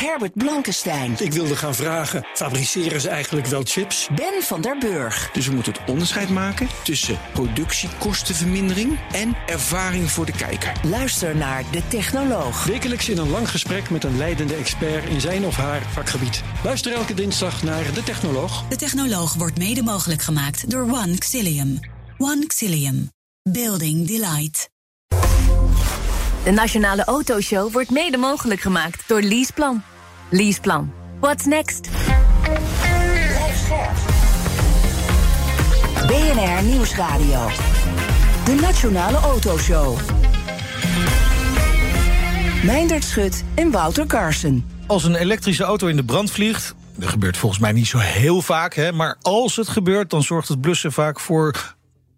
Herbert Blankenstein. Ik wilde gaan vragen, fabriceren ze eigenlijk wel chips? Ben van der Burg. Dus we moeten het onderscheid maken tussen productiekostenvermindering en ervaring voor de kijker. Luister naar De Technoloog. Wekelijks in een lang gesprek met een leidende expert in zijn of haar vakgebied. Luister elke dinsdag naar De Technoloog. De Technoloog wordt mede mogelijk gemaakt door One Xilium. One Xilium. Building Delight. De Nationale Autoshow wordt mede mogelijk gemaakt door Leaseplan. Leaseplan. What's next? BNR Nieuwsradio. De Nationale Autoshow. Meindert Schut en Wouter Carson. Als een elektrische auto in de brand vliegt. Dat gebeurt volgens mij niet zo heel vaak, hè, maar als het gebeurt, dan zorgt het blussen vaak voor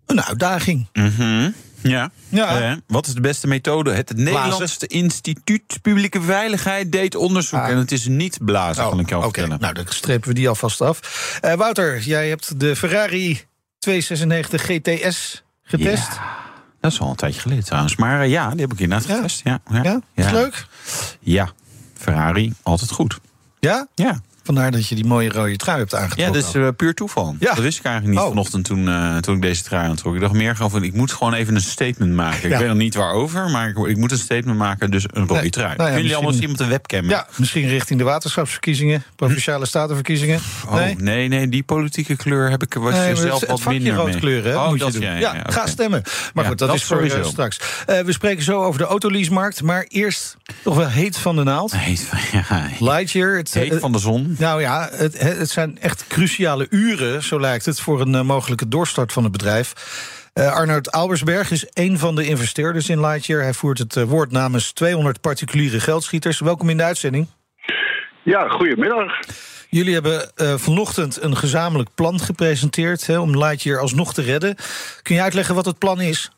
een uitdaging. Mhm. Ja. Ja. Eh, wat is de beste methode? Het Nederlandse Instituut Publieke Veiligheid deed onderzoek. Ah. En het is niet blazen, kan ik jou Oh, vertellen. nou dan strepen we die alvast af. Eh, Wouter, jij hebt de Ferrari 296 GTS getest. Dat is al een tijdje geleden trouwens. Maar eh, ja, die heb ik inderdaad Ja? getest. Ja, ja. Ja, is leuk? Ja, Ferrari, altijd goed. Ja? Ja. Vandaar dat je die mooie rode trui hebt Ja, aangetrokken. dat is eh, puur toeval. Ja. Dat wist ik eigenlijk niet Oh. vanochtend toen, eh, toen ik deze trui aantrok. Ik dacht meer gewoon van, ik moet gewoon even een statement maken. Ja. Ik weet nog niet waarover, maar ik, ik moet een statement maken. Dus een rode Nee. trui. Nou ja, Kunnen jullie allemaal met de webcam? Ja, misschien richting de waterschapsverkiezingen, provinciale statenverkiezingen. Oh, nee? nee, die politieke kleur heb ik was Nee, zelf het, wat het minder rood hè, Oh, moet dat je doen. ja, Ja, ja, ga stemmen. Maar Ja, goed, dat, dat is voor eh, straks. We spreken zo over de autoleasemarkt, maar eerst toch wel heet van de naald. Heet van, ja, Lightyear. Het, heet van de zon. Nou ja, het, het zijn echt cruciale uren, zo lijkt het, voor een eh, mogelijke doorstart van het bedrijf. Eh Arnoud Albersberg is een van de investeerders in Lightyear. Hij voert het eh, woord namens 200 particuliere geldschieters. Welkom in de uitzending. Ja, goedemiddag. Jullie hebben eh, vanochtend een gezamenlijk plan gepresenteerd hè, om Lightyear alsnog te redden. Kun je uitleggen wat het plan is?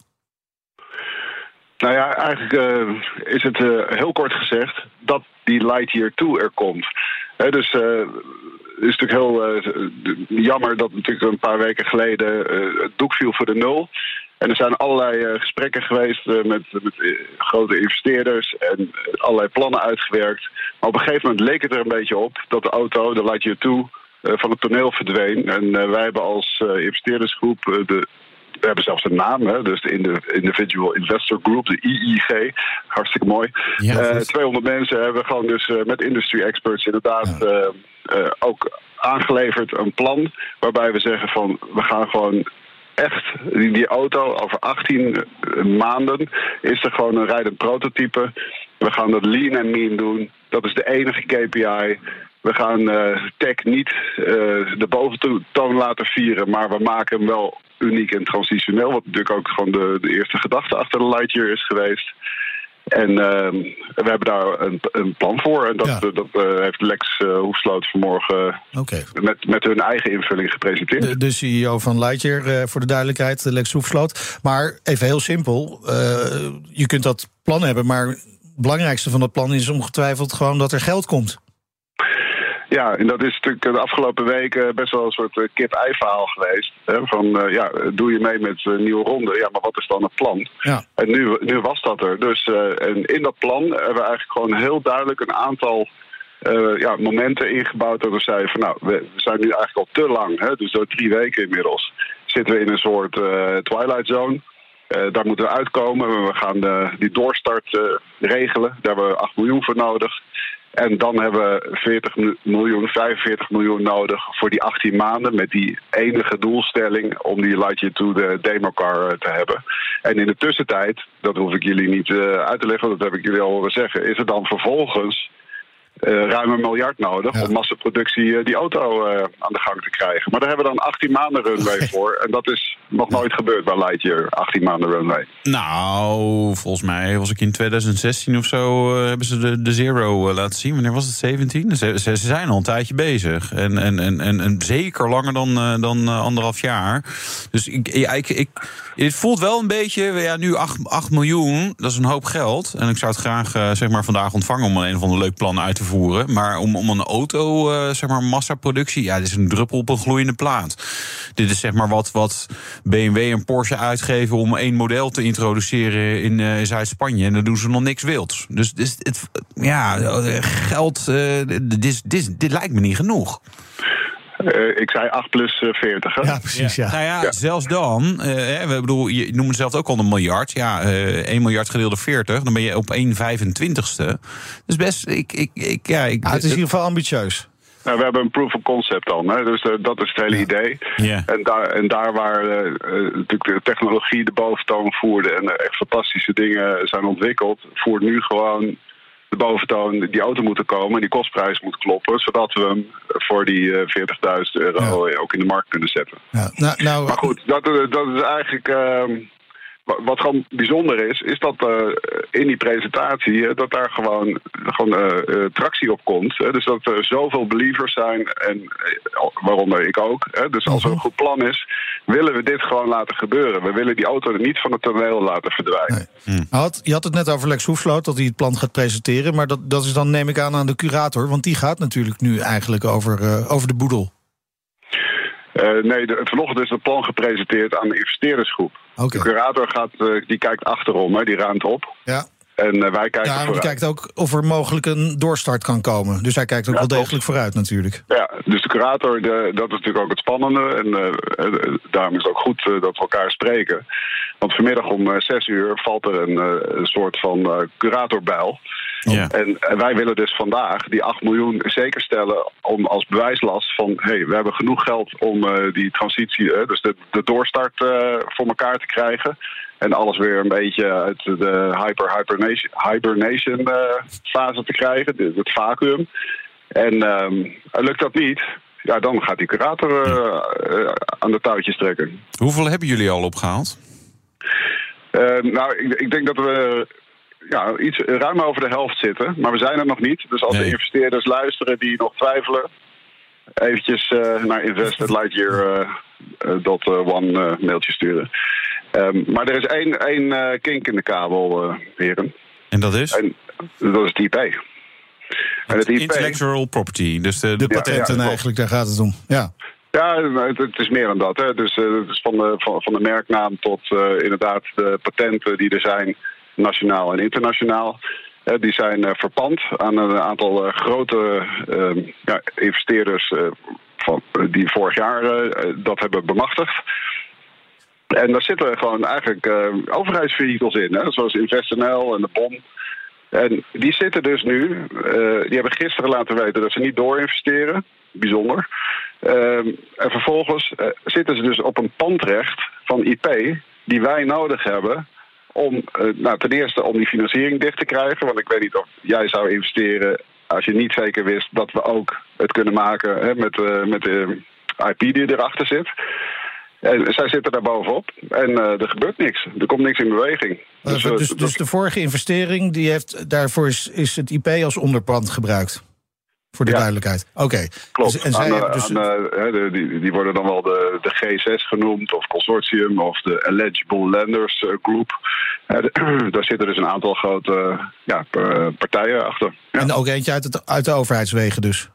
Nou ja, eigenlijk eh, is het eh, heel kort gezegd dat die Lightyear 2 er komt. Dus eh, het is natuurlijk heel eh, jammer dat natuurlijk een paar weken geleden eh, het doek viel voor de nul. En er zijn allerlei eh, gesprekken geweest eh, met, met eh, grote investeerders en eh, allerlei plannen uitgewerkt. Maar op een gegeven moment leek het er een beetje op dat de auto, de Lightyear 2, eh, van het toneel verdween. En eh, wij hebben als eh, investeerdersgroep eh, de we hebben zelfs een naam, hè, dus de Indi- Individual Investor Group, de IIG. Hartstikke mooi. Ja, Eh, goed. 200 mensen hebben gewoon dus eh, met industry experts inderdaad eh, ook aangeleverd een plan waarbij we zeggen van we gaan gewoon echt die, die auto over 18 maanden is er gewoon een rijdend prototype. We gaan dat lean en mean doen. Dat is de enige KPI. We gaan tech niet de boventoon laten vieren, maar we maken hem wel uniek en transitioneel. Wat natuurlijk ook gewoon de, de eerste gedachte achter de Lightyear is geweest. En ehm, we hebben daar een, een plan voor. En dat, Ja. eh, dat eh, heeft Lex eh Hoefsloot vanmorgen met, met hun eigen invulling gepresenteerd. De, de CEO van Lightyear, voor de duidelijkheid, Lex Hoefsloot. Maar even heel simpel, je kunt dat plan hebben... maar het belangrijkste van dat plan is ongetwijfeld gewoon dat er geld komt. Ja, en dat is natuurlijk de afgelopen weken best wel een soort eh, kip-ei-verhaal geweest. Hè? Van, eh, ja, doe je mee met een nieuwe ronde? Ja, maar wat is dan het plan? Ja. En nu, nu was dat er. Dus eh, en in dat plan hebben we eigenlijk gewoon heel duidelijk een aantal eh, ja, momenten ingebouwd. Dat we zeiden van nou, we zijn nu eigenlijk al te lang. Hè? Dus door drie weken inmiddels zitten we in een soort eh, twilight zone. Eh, daar moeten we uitkomen. We gaan de, die doorstart eh, regelen. Daar hebben we 8 miljoen voor nodig. En dan hebben we 40 miljoen, 45 miljoen nodig voor die 18 maanden. Met die enige doelstelling om die Lightyear to de democar eh, te hebben. En in de tussentijd, dat hoef ik jullie niet eh, uit te leggen, dat heb ik jullie al horen zeggen. Is er dan vervolgens ruim een miljard nodig om massaproductie eh, die auto eh, aan de gang te krijgen. Maar daar hebben we dan 18 maanden runway voor. En dat is nog nooit gebeurd bij Lightyear, 18 maanden runway. Nou, volgens mij was ik in 2016 of zo... eh, hebben ze de, de Zero eh, laten zien. Wanneer was het? 17? Ze, ze, zijn al een tijdje bezig. En, en, en, en, en zeker langer dan, eh, dan eh, anderhalf jaar. Dus ik, ja, ik, ik, het voelt wel een beetje... Ja, nu 8, 8 miljoen, dat is een hoop geld. En ik zou het graag eh, zeg maar vandaag ontvangen... om een of ander leuk plan uit te voeren. Maar om, om een auto, eh, zeg maar massaproductie... ja, dit is een druppel op een gloeiende plaat. Dit is zeg maar wat, wat BMW en Porsche uitgeven om één model te introduceren in uh, Zuid-Spanje. En dan doen ze nog niks wilds. Dus, dus het, ja, geld, uh, dit, dit, dit lijkt me niet genoeg. Uh, ik zei 8 plus uh, 40. Hè? Ja, precies. Ja. Nou ja, ja. zelfs dan. Uh, we bedoel, je noemt het zelf ook al een miljard. Ja, 1 miljard gedeeld door 40. Dan ben je op 1 25ste. Dus best, ik, ik, ik, ja, ik, het is in ieder geval ambitieus. Nou, we hebben een proof of concept dan. Hè? Dus uh, dat is het hele ja. idee. Yeah. En, daar, en daar waar uh, natuurlijk de technologie de boventoon voerde en er echt fantastische dingen zijn ontwikkeld, voert nu gewoon de boventoon die auto moeten komen en die kostprijs moet kloppen, zodat we hem voor die uh, 40.000 euro ja. ook in de markt kunnen zetten. Ja. Nou, nou, maar goed, dat, dat is eigenlijk. Uh, wat gewoon bijzonder is, is dat uh, in die presentatie dat daar gewoon, gewoon uh, tractie op komt. Hè? Dus dat er zoveel believers zijn, en waaronder ik ook. Hè? Dus als er een goed plan is, willen we dit gewoon laten gebeuren. We willen die auto niet van het toneel laten verdwijnen. Nee. Had, je had het net over Lex Hoefsloot, dat hij het plan gaat presenteren. Maar dat, dat is dan, neem ik aan, aan de curator. Want die gaat natuurlijk nu eigenlijk over, over de boedel. Nee, de, vanochtend is het plan gepresenteerd aan de investeerdersgroep. Okay. De curator gaat, uh, die kijkt achterom, hè, die ruimt op. Ja. En uh, wij kijken ja, vooruit. die kijkt ook of er mogelijk een doorstart kan komen. Dus hij kijkt ook ja, wel degelijk vooruit natuurlijk. Ja, dus de curator, de, dat is natuurlijk ook het spannende. En uh, daarom is het ook goed uh, dat we elkaar spreken. Want vanmiddag om zes uur valt er een, een soort van curatorbijl. Ja. En, en, wij willen dus vandaag die 8 miljoen zeker stellen om als bewijslast van hé, hey, we hebben genoeg geld om uh, die transitie, uh, dus de, de doorstart uh, voor elkaar te krijgen. En alles weer een beetje uit de hyper hibernation, hibernation fase te krijgen, het vacuüm. En um, lukt dat niet, ja, dan gaat die curator aan de touwtjes trekken. Hoeveel hebben jullie al opgehaald? nou, ik, ik denk dat we ja, iets ruim over de helft zitten. Maar we zijn er nog niet. Dus als nee. de investeerders luisteren die nog twijfelen... eventjes uh, naar invest.lightyear.one uh, uh, mailtje sturen. Um, maar er is één, één kink in de kabel, heren. En dat is? En, dat is het IP. Het, en het IP, intellectual property. Dus de, de patenten ja, ja, eigenlijk, daar gaat het om. Ja. Ja, het, is meer dan dat. Hè. Dus uh, het is van de, van, van de merknaam tot uh, inderdaad de patenten die er zijn nationaal en internationaal. Uh, die zijn uh, verpand aan een aantal uh, grote ja, investeerders van, die vorig jaar dat hebben bemachtigd. En daar zitten gewoon eigenlijk overheidsvehicles in, hè, zoals InvestNL en de BOM. En die zitten dus nu, die hebben gisteren laten weten dat ze niet doorinvesteren. Bijzonder. en vervolgens zitten ze dus op een pandrecht van IP die wij nodig hebben om uh, nou, ten eerste om die financiering dicht te krijgen. Want ik weet niet of jij zou investeren als je niet zeker wist dat we ook het kunnen maken hè, met, uh, met de IP die erachter zit. En zij zitten daar bovenop en uh, er gebeurt niks. Er komt niks in beweging. Dus, dus, dus de vorige investering, die heeft, daarvoor is, is het IP als onderpand gebruikt? Voor de ja. duidelijkheid. Oké. Okay. Klopt. Dus, en zij aan, dus... aan, uh, de, die, die worden dan wel de, de G6 genoemd, of consortium, of de Eligible Lenders uh, Group. Uh, de, daar zitten dus een aantal grote ja, partijen achter. Ja. En ook eentje uit, het, uit de overheidswegen dus?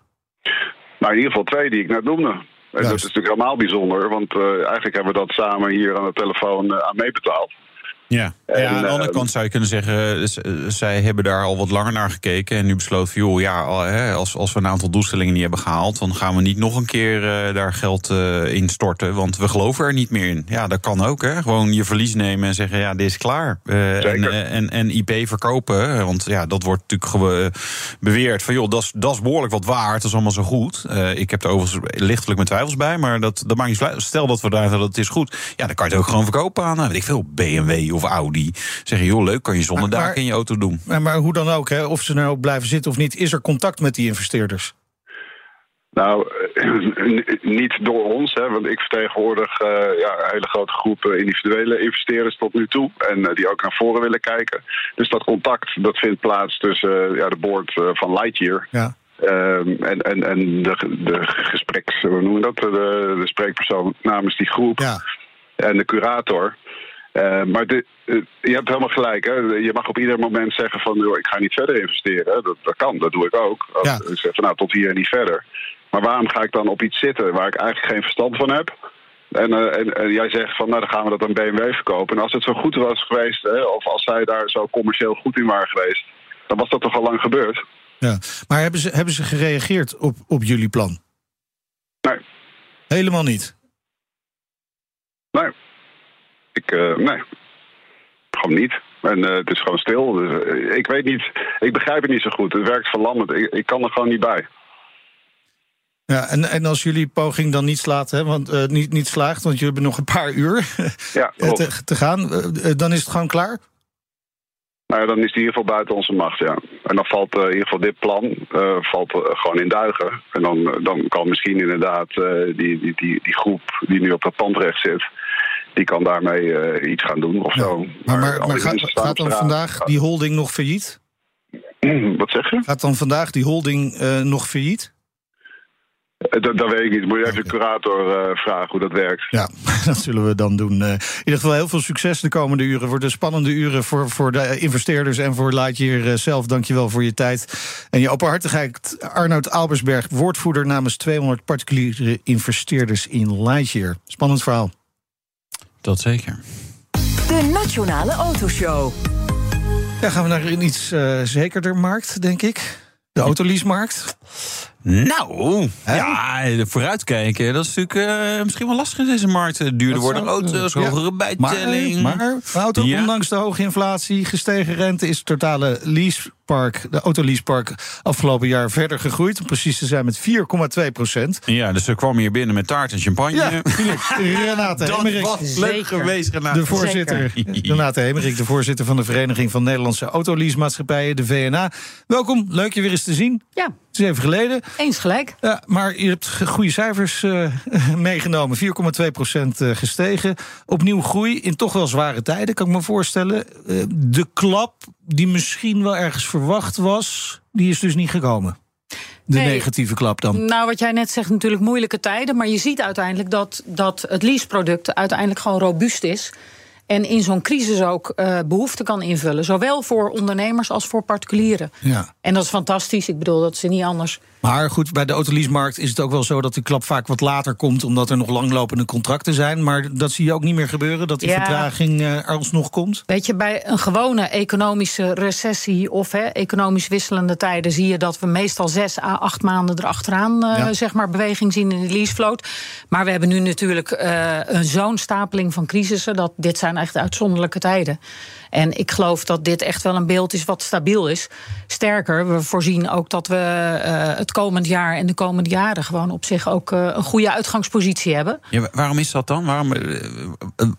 Nou, in ieder geval twee die ik net noemde. En dat is natuurlijk helemaal bijzonder, want eigenlijk hebben we dat samen hier aan de telefoon aan meebetaald. Ja. En, ja, aan de andere uh, kant zou je kunnen zeggen, zij hebben daar al wat langer naar gekeken en nu besloten van, joh, ja, als, als we een aantal doelstellingen niet hebben gehaald, dan gaan we niet nog een keer uh, daar geld uh, in storten, want we geloven er niet meer in. Ja, dat kan ook, hè. Gewoon je verlies nemen en zeggen, ja, dit is klaar. en, en, en IP verkopen, want ja, dat wordt natuurlijk beweerd van, joh, dat is behoorlijk wat waard, dat is allemaal zo goed. ik heb er overigens lichtelijk mijn twijfels bij, maar dat, dat maakt niet. Stel dat we daar dat het is goed, ja, dan kan je het ook gewoon verkopen aan, weet ik veel, BMW of Audi. Zeggen, joh, leuk, kan je zonnedaken in je auto doen. Maar, maar hoe dan ook, hè, of ze nou ook blijven zitten of niet... is er contact met die investeerders? Nou, niet door ons, hè, want ik vertegenwoordig uh, ja, een hele grote groep individuele investeerders tot nu toe. En uh, die ook naar voren willen kijken. Dus dat contact dat vindt plaats tussen uh, ja, de board van Lightyear. Ja. Um, en en, en de, de gespreks, hoe noemen we dat? De, de spreekpersoon namens die groep. Ja. En de curator. Uh, maar de, uh, je hebt helemaal gelijk. Hè? Je mag op ieder moment zeggen van... Joh, ik ga niet verder investeren. Dat, dat kan, dat doe ik ook. Als Ja. Ik zeg van nou, tot hier en niet verder. Maar waarom ga ik dan op iets zitten waar ik eigenlijk geen verstand van heb? En, eh, en, en jij zegt van, nou dan gaan we dat aan BMW verkopen. En als het zo goed was geweest, hè, of als zij daar zo commercieel goed in waren geweest, dan was dat toch al lang gebeurd. Ja. Maar hebben ze, hebben ze gereageerd op, op jullie plan? Nee. Helemaal niet. Nee. Ik, uh, nee. Gewoon niet. En uh, het is gewoon stil. Dus, uh, ik weet niet, ik begrijp het niet zo goed. Het werkt verlammend. Ik, ik kan er gewoon niet bij. Ja, en, en als jullie poging dan niet slaat, hè, want, uh, niet, niet slaagt, want jullie hebben nog een paar uur ja, te, te, gaan, dan is het gewoon klaar? Nou ja, dan is het in ieder geval buiten onze macht, ja. En dan valt in ieder geval dit plan valt, gewoon in duigen. En dan, dan kan misschien inderdaad die, die, die, die groep die nu op dat pandrecht zit die kan daarmee uh, iets gaan doen of ja. zo. Maar, maar, maar gaat, gaat, dan vandaag die holding nog failliet? Wat zeg je? Gaat dan vandaag die holding uh, nog failliet? Dat, dat, weet ik niet. Moet je even de curator uh, vragen hoe dat werkt. Ja, dat zullen we dan doen. in ieder geval heel veel succes de komende uren. Voor de spannende uren voor, voor de investeerders en voor Lightyear zelf. Dankjewel voor je tijd. En je openhartigheid. Arnoud Albersberg, woordvoerder namens 200 particuliere investeerders in Lightyear. Spannend verhaal. Dat zeker. De Nationale Autoshow. Ja, gaan we naar een iets uh, zekerder markt, denk ik. De autoleasemarkt. Nou, He? ja, vooruitkijken. Dat is natuurlijk uh, misschien wel lastig in deze markt. Duurder worden auto's, hogere bijtelling. Maar, maar auto, ja. ondanks de hoge inflatie, gestegen rente... is het totale leasepark, de autoleasepark... afgelopen jaar verder gegroeid. Om precies te zijn met 4,2 procent. Ja, dus ze kwam hier binnen met taart en champagne. Ja, Renate Dat Hemerik. was leuk geweest, Renate. De voorzitter, Renate Hemerik, de voorzitter van de Vereniging van Nederlandse Autoleasemaatschappijen, de VNA. Welkom, leuk je weer eens te zien. Ja. Het is even geleden. Eens gelijk. Ja, maar je hebt goede cijfers uh, meegenomen. 4,2 procent uh, gestegen. Opnieuw groei in toch wel zware tijden, kan ik me voorstellen. Uh, de klap die misschien wel ergens verwacht was, die is dus niet gekomen. De nee, negatieve klap dan? Nou, wat jij net zegt, natuurlijk moeilijke tijden. Maar je ziet uiteindelijk dat, dat het leaseproduct uiteindelijk gewoon robuust is. En in zo'n crisis ook uh, behoefte kan invullen. Zowel voor ondernemers als voor particulieren. Ja. En dat is fantastisch. Ik bedoel, dat is niet anders. Maar goed, bij de autoleasemarkt is het ook wel zo dat die klap vaak wat later komt, omdat er nog langlopende contracten zijn. Maar dat zie je ook niet meer gebeuren, dat die ja. vertraging uh, er alsnog komt. Weet je, bij een gewone economische recessie of he, economisch wisselende tijden zie je dat we meestal zes à acht maanden erachteraan uh, ja. zeg maar, beweging zien in de leasevloot. Maar we hebben nu natuurlijk uh, een zo'n stapeling van crisissen dat dit zijn echt uitzonderlijke tijden. En ik geloof dat dit echt wel een beeld is wat stabiel is. Sterker, we voorzien ook dat we uh, het komend jaar en de komende jaren gewoon op zich ook uh, een goede uitgangspositie hebben. Ja, waarom is dat dan? Waarom, uh,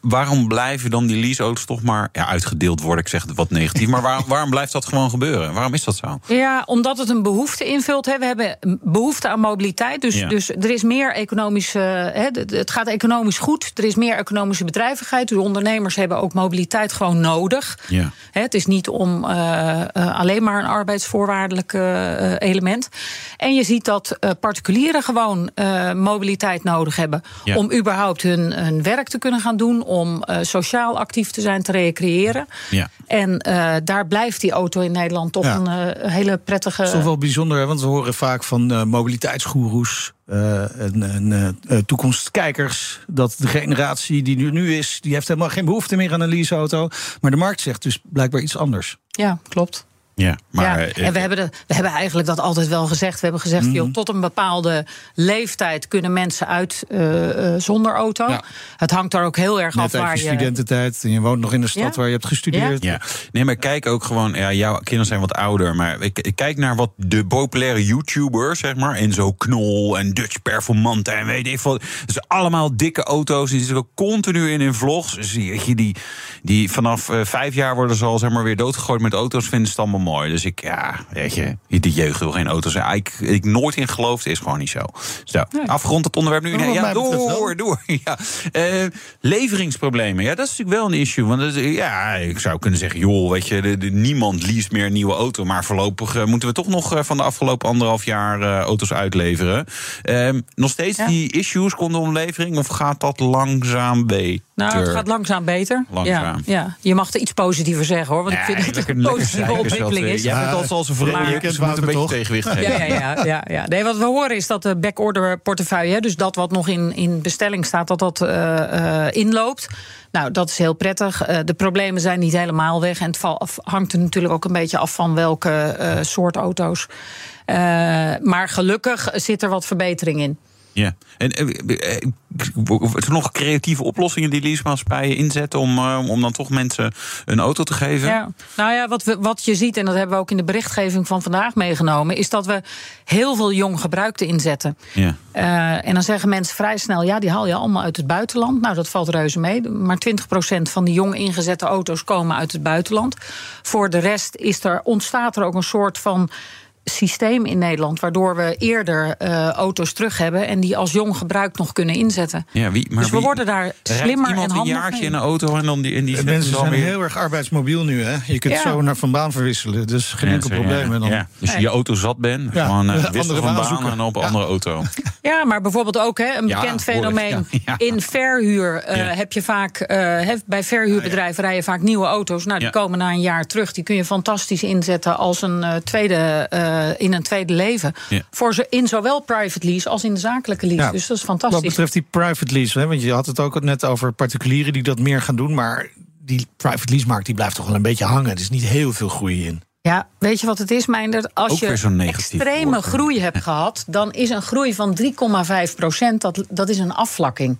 waarom blijven dan die leaseauto's toch maar ja, uitgedeeld worden? Ik zeg het wat negatief, maar waar, waarom blijft dat gewoon gebeuren? Waarom is dat zo? Ja, omdat het een behoefte invult. Hè. We hebben behoefte aan mobiliteit. Dus, ja. dus er is meer economisch. Hè, het gaat economisch goed. Er is meer economische bedrijvigheid. Dus ondernemers hebben ook mobiliteit gewoon nodig. Ja. Het is niet om uh, uh, alleen maar een arbeidsvoorwaardelijk uh, element. En je ziet dat particulieren gewoon mobiliteit nodig hebben ja. om überhaupt hun, hun, werk te kunnen gaan doen, om sociaal actief te zijn, te recreëren. Ja. En daar blijft die auto in Nederland toch een hele prettige. Dat is toch wel bijzonder, hè? want we horen vaak van mobiliteitsgoeroes. Uh, en, en uh, toekomstkijkers, dat de generatie die nu, nu is, die heeft helemaal geen behoefte meer aan een leaseauto. Maar de markt zegt dus blijkbaar iets anders. Ja, klopt. Ja, maar, ja, en we hebben, de, we hebben eigenlijk dat altijd wel gezegd. We hebben gezegd, mm. joh, tot een bepaalde leeftijd kunnen mensen uit uh, uh, zonder auto. Ja. Het hangt daar ook heel erg Net af waar je je... studententijd en je woont nog in de stad Ja. waar je hebt gestudeerd. Ja. Nee, maar kijk ook gewoon. Ja, jouw kinderen zijn wat ouder. Maar ik, ik kijk naar wat de populaire YouTubers, zeg maar. Enzo Knol en Dutch Performante en weet ik wat. Dus allemaal dikke auto's. Die zitten ook continu in in vlogs. Dus die, die, die, vanaf uh, vijf jaar worden ze al zeg maar, weer doodgegooid met auto's. Vinden ze het allemaal mooi. Dus ik, ja, weet je, de jeugd wil geen auto's. Ja, ik, ik nooit in geloofd is gewoon niet zo. Zo, Nee. afgerond het onderwerp nu. Oh, Nee, ja, door, door. Ja. Eh, leveringsproblemen. Ja, dat is natuurlijk wel een issue. Want dat, ja, ik zou kunnen zeggen, joh, weet je, de, de- niemand leest meer een nieuwe auto. Maar voorlopig eh, moeten we toch nog eh, van de afgelopen anderhalf jaar auto's uitleveren. Ehm, nog steeds Ja. die issues rondom levering? Of gaat dat langzaam beter? Nou, het gaat langzaam beter. Langzaam. Ja, ja. Je mag er iets positiever zeggen hoor. Want ik vind het een positieve ontwikkeling is. Ja, het als, als een kent moet een beetje toch? tegenwicht geven. Ja, ja, ja, ja, ja. Nee, wat we horen is dat de backorder portefeuille, dus dat wat nog in, in bestelling staat, dat dat eh, eh, inloopt. Nou, dat is heel prettig. Eh, de problemen zijn niet helemaal weg. En het val- af- hangt er natuurlijk ook een beetje af van welke eh, soort auto's. Eh, maar gelukkig zit er wat verbetering in. Ja. En eh, eh, eh, er zijn nog creatieve oplossingen die leasemaatschappijen inzetten om, eh, om dan toch mensen een auto te geven? Ja. Nou ja, wat, we, wat je ziet, en dat hebben we ook in de berichtgeving van vandaag meegenomen, is dat we heel veel jong gebruikte inzetten. Ja. Eh, en dan zeggen mensen vrij snel: ja, die haal je allemaal uit het buitenland. Nou, dat valt reuze mee. Maar 20% van die jong ingezette auto's komen uit het buitenland. Voor de rest is er, ontstaat er ook een soort van systeem in Nederland, waardoor we eerder eh, auto's terug hebben en die als jong gebruikt nog kunnen inzetten. Ja, wie, maar dus we wie- worden daar rijdt slimmer en iemand een handiger jaartje mee. in een auto en dan die, en die De zet mensen zijn weer- heel erg arbeidsmobiel nu, hè? Je kunt Ja. zo naar van baan verwisselen. Dus geen Ja, enkel probleem. dan, Ja. Dus je je auto zat bent, Ja. gewoon uh, wisselen andere van baan zoeken. en op een Ja. andere auto. Ja, maar bijvoorbeeld ook hè, een bekend fenomeen. ja, ja. In verhuur eh, Ja. heb je vaak, eh, hè, bij verhuurbedrijven rijden vaak nieuwe auto's. Nou, die Ja. komen na een jaar terug. Die kun je fantastisch inzetten als een eh, tweede, eh, in een tweede leven. Ja. Voor ze, in zowel private lease als in de zakelijke lease. Ja. Dus dat is Wat fantastisch. betreft die private lease, hè, want je had het ook net over particulieren die dat meer gaan doen. Maar die private lease markt die blijft toch wel een beetje hangen. Er is niet heel veel groei in. Ja, weet je wat het is, Meindert? Als je extreme woord, groei hebt gehad, dan is een groei van 3,5 procent, dat, dat is een afvlakking.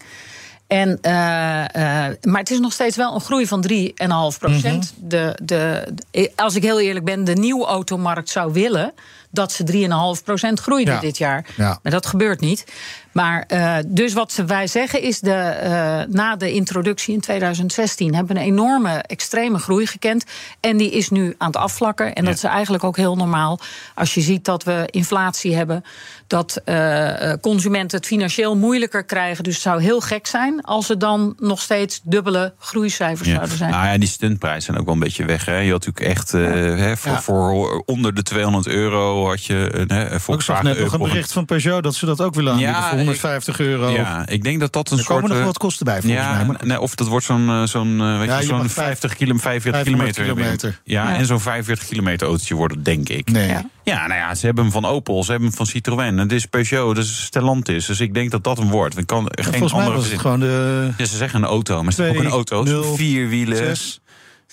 En, eh, eh, maar het is nog steeds wel een groei van 3,5 procent. Mhm. de, de, de- als ik heel eerlijk ben, de nieuwe automarkt zou willen dat ze 3,5 procent groeide Ja. dit jaar. Ja. Maar dat gebeurt niet. Maar eh, dus wat ze- wij zeggen is, de, eh, na de introductie in 2016 hebben we een enorme extreme groei gekend. En die is nu aan het afvlakken. En dat is eigenlijk ook heel normaal. Als je ziet dat we inflatie hebben, dat eh, eh, consumenten het financieel moeilijker krijgen. Dus het zou heel gek zijn als er dan nog steeds dubbele groeicijfers Ja. zouden zijn. Nou ja, die stuntprijzen zijn ook wel een beetje weg. Hè. Je had natuurlijk echt hè, voor, Ja. voor onder de 200 euro had je een hè, een Ik zag Volkswagen net nog een bericht van Peugeot dat ze dat ook willen aanbieden 150 euro. Ja, ik denk dat dat een er soort... komen nog eh, wat kosten bij volgens ja, mij. Maar nee, of dat wordt zo'n eh, zo'n eh, weet Ja, zo'n mag 50 kilo, 45 500 kilometer. kilometer. Ja, Ja. en zo'n 45 kilometer autootje worden, denk ik. nee. Ja. Ja, nou ja, ze hebben hem van Opel, ze hebben hem van Citroën. Het is Peugeot, het is Stellantis. Dus ik denk dat dat wordt. Er kan geen Volgens mij andere was het gewoon de Ja, ze zeggen een auto, maar het is ook een auto. nul, Vier wielen. zes.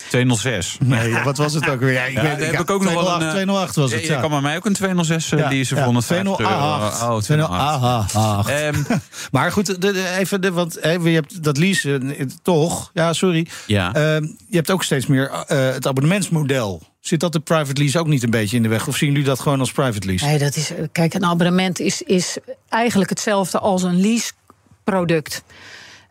206. Nee, wat was het ook weer? Ja, ik Ja, weet- daar ik- heb ik ook nog wel 208, een, eh, 208 was Ja, het, je ja. kan bij mij ook een 206 eh, die is er voor 150 euro. 208. Oh, 208. 208. Ehm, Maar goed, de, de- even de, want hè, je hebt dat leasen eh, toch. Ja, sorry. ja. Ehm, je hebt ook steeds meer eh, het abonnementsmodel. Zit dat de private lease ook niet een beetje in de weg? Of zien jullie dat gewoon als private lease? Nee, dat is. Kijk, een abonnement is, is eigenlijk hetzelfde als een leaseproduct.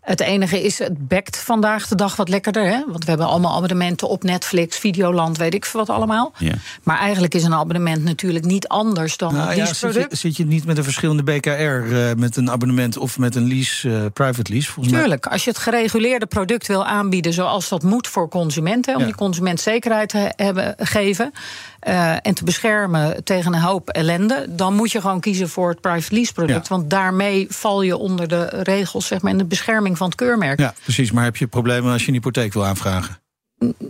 Het enige is, het bekt vandaag de dag wat lekkerder. Hè? Want we hebben allemaal abonnementen op Netflix, Videoland, weet ik veel wat allemaal. Ja. Maar eigenlijk is een abonnement natuurlijk niet anders dan Nou een ja, zit, leaseproduct. je, zit je niet met een verschillende BKR eh, met een abonnement of met een lease, eh, private lease? Volgens mij. Tuurlijk, als je het gereguleerde product wil aanbieden zoals dat moet voor consumenten, om Ja. die consument zekerheid te hebben, geven eh, en te beschermen tegen een hoop ellende, dan moet je gewoon kiezen voor het private lease product. Ja. Want daarmee val je onder de regels zeg maar, en de bescherming van het keurmerk. Ja, precies. Maar heb je problemen als je een hypotheek wil aanvragen?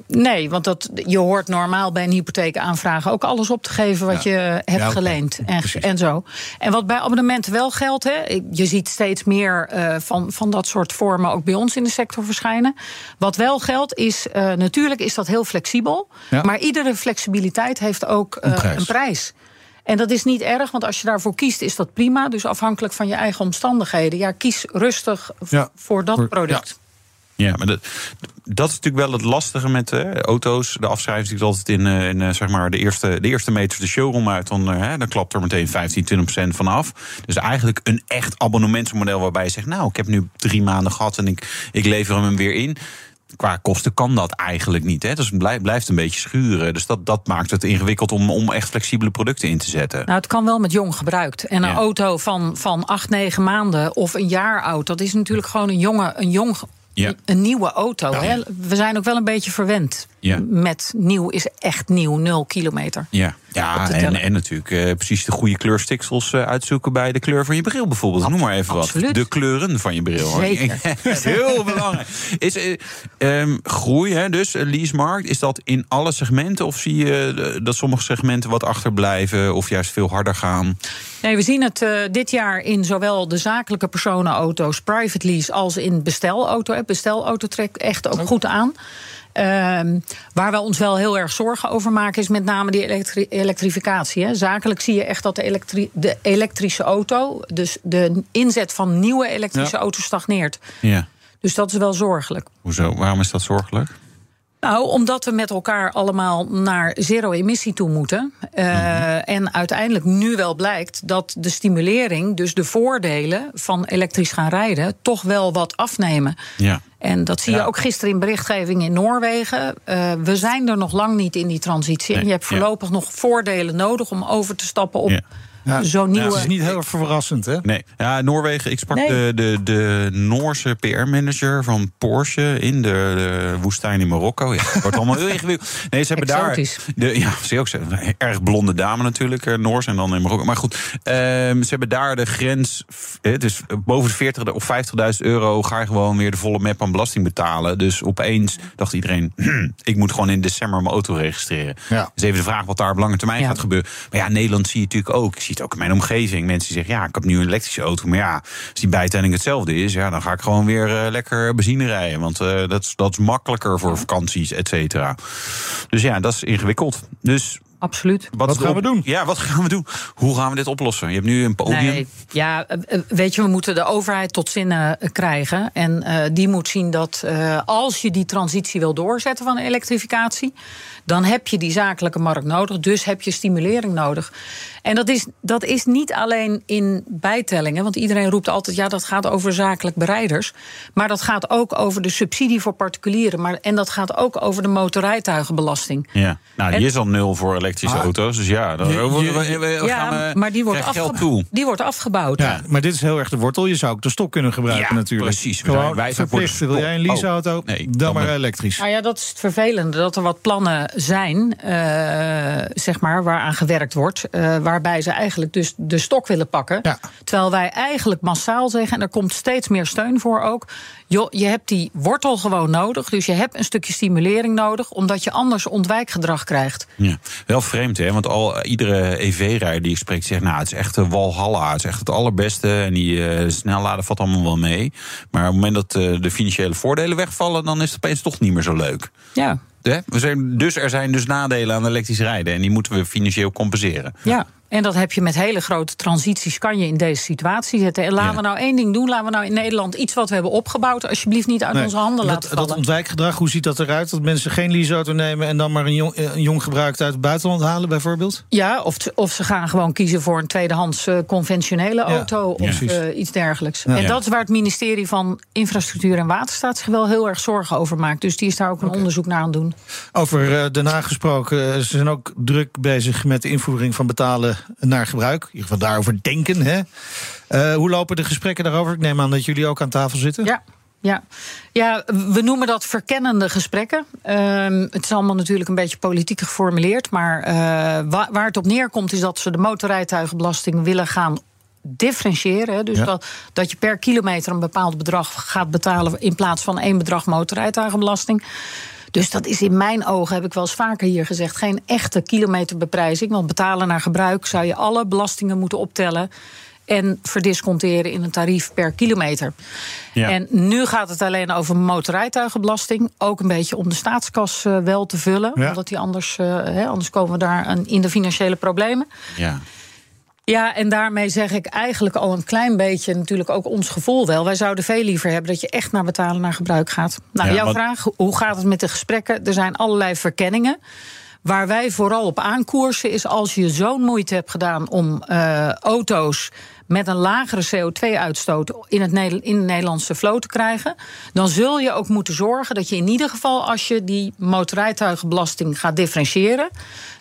Nee, want dat, je hoort normaal bij een hypotheek aanvragen ook alles op te geven wat Ja. je hebt Ja, geleend en, zo. En wat bij abonnementen wel geldt, hè, je ziet steeds meer eh, van, van dat soort vormen ook bij ons in de sector verschijnen. Wat wel geldt is, eh, natuurlijk is dat heel flexibel, Ja. maar iedere flexibiliteit heeft ook eh, Een prijs. een prijs. En dat is niet erg, want als je daarvoor kiest, is dat prima. Dus afhankelijk van je eigen omstandigheden. Ja, kies rustig Ja. voor dat Voor- product. Ja, maar dat, dat is natuurlijk wel het lastige met eh, auto's. De afschrijving zit altijd in, eh, in eh, zeg maar de eerste, de eerste meters de showroom uit. Dan, hè, dan klapt er meteen 15, 20 procent vanaf. Dus eigenlijk een echt abonnementsmodel waarbij je zegt... nou, ik heb nu drie maanden gehad en ik, ik lever hem weer in. Qua kosten kan dat eigenlijk niet. Hè? Dus het blijft, een beetje schuren. Dus dat, dat maakt het ingewikkeld om, om echt flexibele producten in te zetten. Nou, het kan wel met jong gebruikt. En een Ja. auto van, van 8, 9 maanden of een jaar oud, dat is natuurlijk gewoon een jonge, een jong, Ja. een nieuwe auto. Hè? We zijn ook wel een beetje verwend. Ja. met nieuw is echt nieuw, nul kilometer. Ja, ja en, en natuurlijk eh, precies de goede kleurstiksels eh, uitzoeken bij de kleur van je bril bijvoorbeeld. Noem maar even absoluut. wat. De kleuren van je bril. Zeker. Heel belangrijk. Is ehm, groei, hè, dus leasemarkt, is dat in alle segmenten? Of zie je dat sommige segmenten wat achterblijven of juist veel harder gaan? Nee, we zien het dit jaar in zowel de zakelijke personenauto's, private lease, als in bestelauto. Bestelauto trekt echt ook goed aan. Ehm, waar we ons wel heel erg zorgen over maken, is met name die elektri- elektrificatie. Hè. Zakelijk zie je echt dat de, elektri- de elektrische auto, dus de inzet van nieuwe elektrische Ja. auto's, stagneert. Ja. Dus dat is wel zorgelijk. Hoezo? Waarom is dat zorgelijk? Nou, omdat we met elkaar allemaal naar zero-emissie toe moeten. Eh, En uiteindelijk nu wel blijkt dat de stimulering, dus de voordelen van elektrisch gaan rijden, toch wel wat afnemen. Ja. En dat zie je ook gisteren in berichtgeving in Noorwegen. Eh, we zijn er nog lang niet in die transitie. en je hebt ja. voorlopig nog voordelen nodig om over te stappen op Ja. Ja. zo'n nieuwe. Het is niet heel erg verrassend, hè? Nee, ja, Noorwegen. Ik sprak Nee. de, de, de Noorse PR-manager van Porsche in de, de woestijn in Marokko. Ja, het wordt allemaal heel ingewikkeld. Nee, ze hebben Exotisch. daar. De, ja, je ook zo. Een erg blonde dame natuurlijk, eh, Noors en dan in Marokko. Maar goed, ehm, ze hebben daar de grens. Het is boven de 40 of 50.000 euro ga je gewoon weer de volle map aan belasting betalen. Dus opeens dacht iedereen: "Hm, ik moet gewoon in december mijn auto registreren. Ja. Dus even de vraag wat daar op lange termijn Ja. gaat gebeuren. Maar ja, Nederland zie je natuurlijk ook. Ik zie het ook in mijn omgeving. Mensen die zeggen, ja, ik heb nu een elektrische auto. Maar ja, als die bijtelling hetzelfde is... Ja, dan ga ik gewoon weer eh, lekker benzine rijden. Want eh, dat, is, dat is makkelijker voor vakanties, et cetera. Dus ja, dat is ingewikkeld. Dus Absoluut. wat, gaan we doen? Ja, wat gaan we doen? Hoe gaan we dit oplossen? Je hebt nu een podium. Nee, ja, eh, weet je, we moeten de overheid tot zinnen krijgen. En eh, die moet zien dat eh, als je die transitie wil doorzetten van elektrificatie, dan heb je die zakelijke markt nodig. Dus heb je stimulering nodig. En dat is, dat is niet alleen in bijtellingen, want iedereen roept altijd: ja, dat gaat over zakelijk bereiders. Maar dat gaat ook over de subsidie voor particulieren. Maar, en dat gaat ook over de motorrijtuigenbelasting. Ja, nou, die En- is al nul voor elektrische Ah. auto's. Dus ja, dan Je- we- je- we- we- we gaan Ja, we- maar die wordt, afge- toe. die wordt afgebouwd. Ja, maar dit is heel erg de wortel. Je zou ook de stok kunnen gebruiken Ja, natuurlijk. precies. We zijn- Gewoon wij verplicht. Wil jij een leaseauto? Oh, nee, dan dan maar maar- elektrisch. Nou ja, dat is het vervelende. Dat er wat plannen zijn, eh, zeg maar, waaraan gewerkt wordt. eh, waarbij ze eigenlijk dus de stok willen pakken. Ja. Terwijl wij eigenlijk massaal zeggen, en er komt steeds meer steun voor ook. Joh, je hebt die wortel gewoon nodig. Dus je hebt een stukje stimulering nodig, omdat je anders ontwijkgedrag krijgt. Ja, wel vreemd hè, want al eh, iedere EV-rijder die ik spreek zegt, nou het is echt een walhalla, het is echt het allerbeste en die eh, snelladen valt allemaal wel mee. Maar op het moment dat de financiële voordelen wegvallen, dan is het opeens toch niet meer zo leuk. Ja. We zijn, dus er zijn dus nadelen aan elektrisch rijden en die moeten we financieel compenseren. Ja. En dat heb je met hele grote transities, kan je in deze situatie zetten. En laten Ja. we nou één ding doen. Laten we nou in Nederland iets wat we hebben opgebouwd, alsjeblieft niet uit Nee. onze handen dat, laten vallen. dat ontwijkgedrag, hoe ziet dat eruit? Dat mensen geen leaseauto nemen en dan maar een jong, een jong gebruikt uit het buitenland halen, bijvoorbeeld? Ja, of, of ze gaan gewoon kiezen voor een tweedehands eh, conventionele auto of eh, iets dergelijks. En dat is waar het ministerie van Infrastructuur en Waterstaat zich wel heel erg zorgen over maakt. Dus die is daar ook een onderzoek naar aan het doen. Over eh, Den Haag gesproken, eh, ze zijn ook druk bezig met de invoering van betalen naar gebruik. In ieder geval daarover denken. Hè? Eh, hoe lopen de gesprekken daarover? Ik neem aan dat jullie ook aan tafel zitten. Ja. Ja. ja, we noemen dat verkennende gesprekken. Ehm, het is allemaal natuurlijk een beetje politiek geformuleerd. Maar eh, wa- waar het op neerkomt is dat ze de motorrijtuigenbelasting willen gaan differentiëren. Dus Ja. dat, dat je per kilometer een bepaald bedrag gaat betalen... in plaats van één bedrag motorrijtuigenbelasting. Dus dat is in mijn ogen, heb ik wel eens vaker hier gezegd... geen echte kilometerbeprijzing. Want betalen naar gebruik zou je alle belastingen moeten optellen... en verdisconteren in een tarief per kilometer. Ja. En nu gaat het alleen over motorrijtuigenbelasting. Ook een beetje om de staatskas eh, wel te vullen. Ja. Omdat die anders, eh, anders komen we daar in de financiële problemen. Ja. Ja, en daarmee zeg ik eigenlijk al een klein beetje natuurlijk ook ons gevoel wel. Wij zouden veel liever hebben dat je echt naar betalen naar gebruik gaat. Nou, Ja, jouw vraag, hoe gaat het met de gesprekken? Er zijn allerlei verkenningen. Waar wij vooral op aankoersen is als je zo'n moeite hebt gedaan om eh, auto's met een lagere CO2-uitstoot in, het in de Nederlandse vloot te krijgen, dan zul je ook moeten zorgen dat je in ieder geval, als je die motorrijtuigenbelasting gaat differentiëren,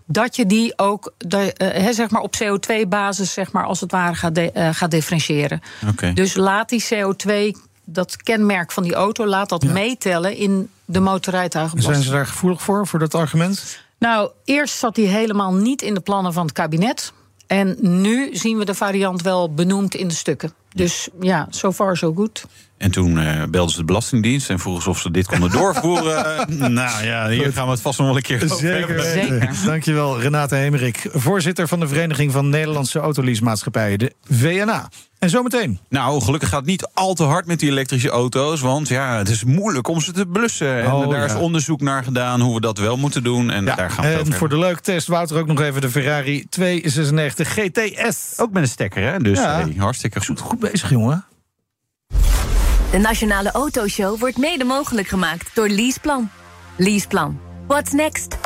dat je die ook de, eh, zeg maar op CO2-basis, zeg maar, als het ware, gaat, de- eh, gaat differentiëren. Oké. Dus laat die CO2 dat kenmerk van die auto, laat dat meetellen in de motorrijtuigenbelasting. Zijn ze daar gevoelig voor, voor dat argument? Nou, eerst zat hij helemaal niet in de plannen van het kabinet. En nu zien we de variant wel benoemd in de stukken. Dus ja, so far so good. En toen uh, belden ze de Belastingdienst en vroegen ze of ze dit konden doorvoeren. uh, nou ja, hier gaan we het vast nog wel een keer over Zeker. Zeker. Dankjewel, Renate Hemerik, voorzitter van de Vereniging van Nederlandse Autoleasemaatschappijen, de VNA. En zometeen. Nou, gelukkig gaat het niet al te hard met die elektrische auto's. Want ja, het is moeilijk om ze te blussen. En Oh, daar is onderzoek naar gedaan hoe we dat wel moeten doen. En daar gaan we het en over voor de leuk-test, Wouter, ook nog even de Ferrari 296 GTS. Ook met een stekker, hè? Dus Ja. hey, hartstikke goed. Goed bezig, jongen. De Nationale Autoshow wordt mede mogelijk gemaakt door Leaseplan. Leaseplan. What's next?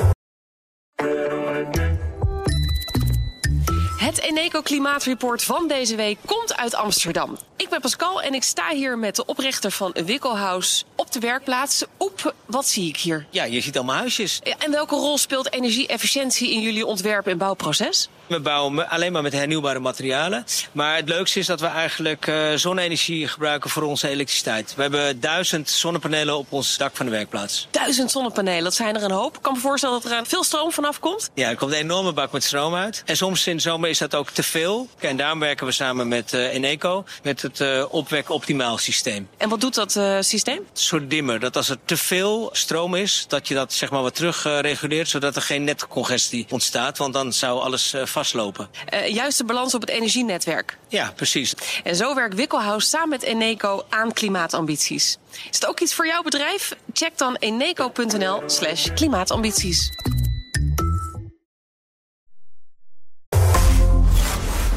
Het Eneco Klimaatreport van deze week komt uit Amsterdam. Ik ben Pascal en ik sta hier met de oprichter van Wikkelhuis op de werkplaats. Oep, wat zie ik hier? Ja, je ziet allemaal huisjes. Ja, En welke rol speelt energie-efficiëntie in jullie ontwerp- en bouwproces? We bouwen alleen maar met hernieuwbare materialen. Maar het leukste is dat we eigenlijk eh, zonne-energie gebruiken voor onze elektriciteit. We hebben duizend zonnepanelen op ons dak van de werkplaats. Duizend zonnepanelen, dat zijn er een hoop. Ik kan me voorstellen dat er veel stroom vanaf komt. Ja, er komt een enorme bak met stroom uit. En soms in de zomer is dat ook te veel. En daarom werken we samen met eh, Eneco, met het eh opwek optimaal systeem. En wat doet dat systeem? Een soort dimmer, dat als er te veel stroom is, dat je dat zeg maar wat terug eh, reguleert, zodat er geen netcongestie ontstaat, want dan zou alles eh, vastlopen. Eh, juist de balans op het energienetwerk. Ja, precies. En zo werkt Wikkelhuis samen met Eneco aan klimaatambities. Is het ook iets voor jouw bedrijf? Check dan eneco.nl slash klimaatambities.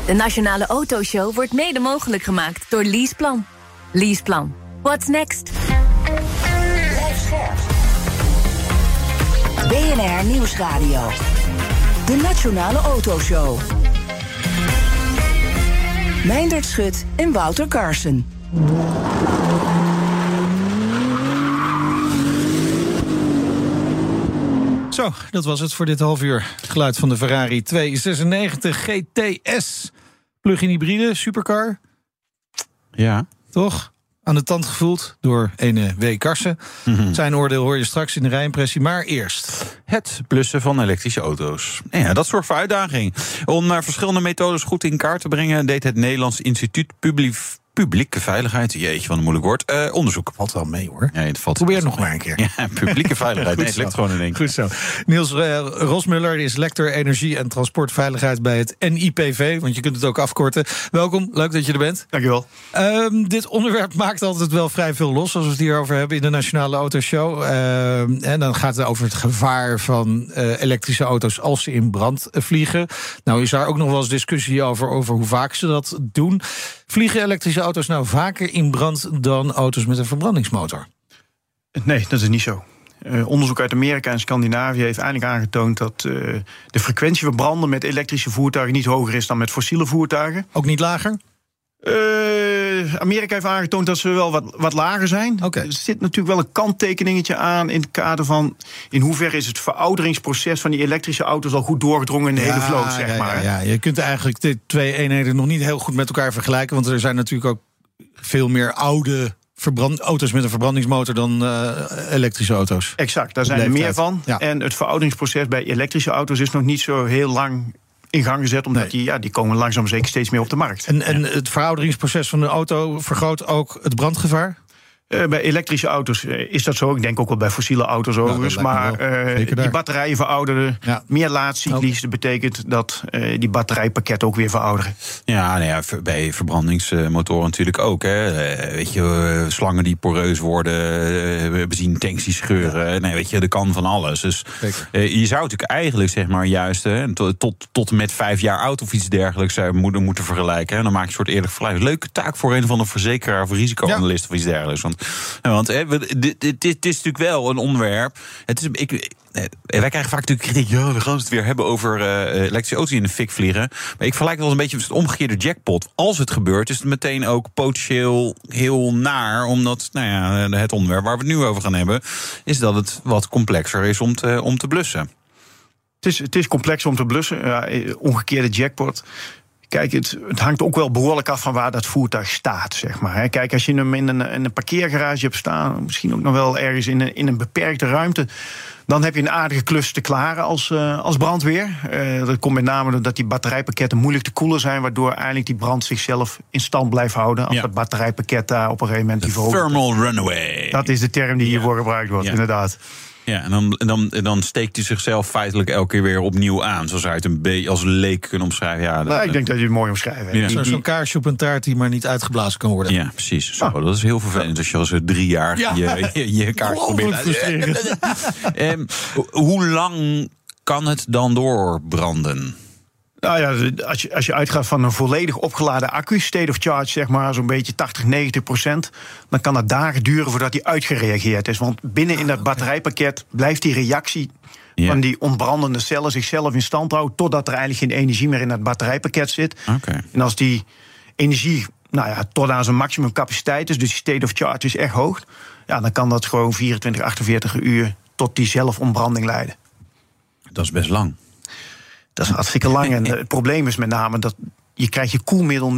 De Nationale Autoshow wordt mede mogelijk gemaakt door Leaseplan. Leaseplan. What's next? BNR Nieuwsradio. De Nationale Autoshow. Meindert Schut en Wouter Carson. Zo, dat was het voor dit half uur. Het geluid van de Ferrari 296 GTS. Plug-in hybride, supercar. Ja. Toch? Aan de tand gevoeld door ene W. Karsen. Zijn oordeel hoor je straks in de rijimpressie. Maar eerst. Het blussen van elektrische auto's. Ja, dat zorgt voor uitdaging. Om naar verschillende methodes goed in kaart te brengen, deed het Nederlands Instituut Publi- Publieke Veiligheid, jeetje, wat een moeilijk woord, eh, onderzoek. Valt wel mee hoor. Ja, het valt Probeer het nog maar een keer. Ja, publieke veiligheid. nee, het lukt gewoon in één keer. Goed zo. Niels eh, Rosmuller is lector energie en transportveiligheid bij het NIPV. Want je kunt het ook afkorten. Welkom, leuk dat je er bent. Dankjewel. Ehm dit onderwerp maakt altijd wel vrij veel los als we het hierover hebben in de Nationale Autoshow. Ehm en dan gaat het over het gevaar van eh, elektrische auto's als ze in brand vliegen. Nou is daar ook nog wel eens discussie over, over hoe vaak ze dat doen. Vliegen elektrische auto's nou vaker in brand dan auto's met een verbrandingsmotor? Nee, dat is niet zo. Eh, onderzoek uit Amerika en Scandinavië heeft eindelijk aangetoond dat eh, de frequentie van branden met elektrische voertuigen niet hoger is dan met fossiele voertuigen. Ook niet lager? Eh, Amerika heeft aangetoond dat ze wel wat, wat lager zijn. Er zit natuurlijk wel een kanttekeningetje aan in het kader van in hoeverre is het verouderingsproces van die elektrische auto's al goed doorgedrongen in de hele vloot, zeg ja, maar. Ja, ja, je kunt eigenlijk de twee eenheden nog niet heel goed met elkaar vergelijken. Want er zijn natuurlijk ook veel meer oude verbrand, auto's met een verbrandingsmotor dan eh, elektrische auto's. Exact, daar zijn er meer van. Ja. En het verouderingsproces bij elektrische auto's is nog niet zo heel lang in gang gezet, omdat die, ja, die komen langzaam zeker steeds meer op de markt. En, en het verouderingsproces van een auto vergroot ook het brandgevaar? Eh, bij elektrische auto's eh, is dat zo. Ik denk ook wel bij fossiele auto's overigens. lijkt me maar eh, daar. die batterijen verouderen. Ja. Meer laadcyclisch. Dat betekent dat eh, die batterijpakketten ook weer verouderen. Ja, nou ja, bij verbrandingsmotoren natuurlijk ook. Hè. Weet je, slangen die poreus worden, eh, benzinetanks die scheuren. Nee, weet je, er kan van alles. Dus eh, je zou natuurlijk eigenlijk, zeg maar, juist hè, tot, tot, tot en met vijf jaar oud of iets dergelijks zou je moeten, moeten vergelijken. En dan maak je een soort eerlijk vergelijk. Leuke taak voor een van de verzekeraar of risicoanalist of iets dergelijks. Want, want we- dit, is natuurlijk wel een onderwerp. Het is, ik, eh, wij krijgen vaak natuurlijk kritiek. Ja, we gaan het weer hebben over eh, elektrische auto's in de fik vliegen. Maar ik vergelijk het wel een beetje met het omgekeerde jackpot. Als het gebeurt, is het meteen ook potentieel heel naar. Omdat, nou ja, het onderwerp waar we het nu over gaan hebben... is dat het wat complexer is om te, om te blussen. Het is, het is complex om te blussen. Ja, omgekeerde jackpot. Kijk, het, het, hangt ook wel behoorlijk af van waar dat voertuig staat, zeg maar. Kijk, als je hem in een, in een parkeergarage hebt staan, misschien ook nog wel ergens in een, in een beperkte ruimte, dan heb je een aardige klus te klaren als, uh, als brandweer. Uh, dat komt met name doordat die batterijpakketten moeilijk te koelen zijn, waardoor eigenlijk die brand zichzelf in stand blijft houden. Als ja. dat batterijpakket daar op een gegeven moment. De thermal runaway. Dat is de term die hiervoor gebruikt wordt, ja. inderdaad. Ja, en dan, en dan, en dan steekt hij zichzelf feitelijk elke keer weer opnieuw aan. Zoals hij het een beetje als leek kunnen omschrijven. Ja, nou, ik denk dat je het mooi omschrijft. Ja. Zo'n kaarsje op een taart die maar niet uitgeblazen kan worden. Ja, precies. Zo, ah. Dat is heel vervelend als je als drie jaar ja. je, je, je kaars probeert. um, hoe lang kan het dan doorbranden? Nou ja, als je, als je uitgaat van een volledig opgeladen accu, state of charge, zeg maar, zo'n beetje 80, 90 procent, dan kan het dagen duren voordat die uitgereageerd is. Want binnen in dat batterijpakket blijft die reactie van die ontbrandende cellen zichzelf in stand houden, totdat er eigenlijk geen energie meer in het batterijpakket zit. Okay. En als die energie nou ja, tot aan zijn maximumcapaciteit is, dus die state of charge is echt hoog, ja, dan kan dat gewoon 24, 48 uur tot die zelfontbranding leiden. Dat is best lang. Dat is hartstikke lang. En het probleem is met name dat je krijgt je koelmiddel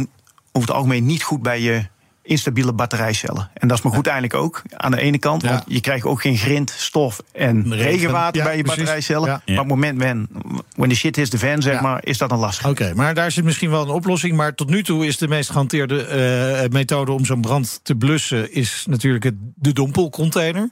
over het algemeen niet goed bij je instabiele batterijcellen. En dat is maar goed eigenlijk ook aan de ene kant. Want je krijgt ook geen grind, stof en regenwater bij je batterijcellen. Maar op het moment when, when the shit hits the fan, zeg maar, is dat een lastig. Oké, maar daar zit misschien wel een oplossing. Maar tot nu toe is de meest gehanteerde uh, methode om zo'n brand te blussen... is natuurlijk het, de dompelcontainer.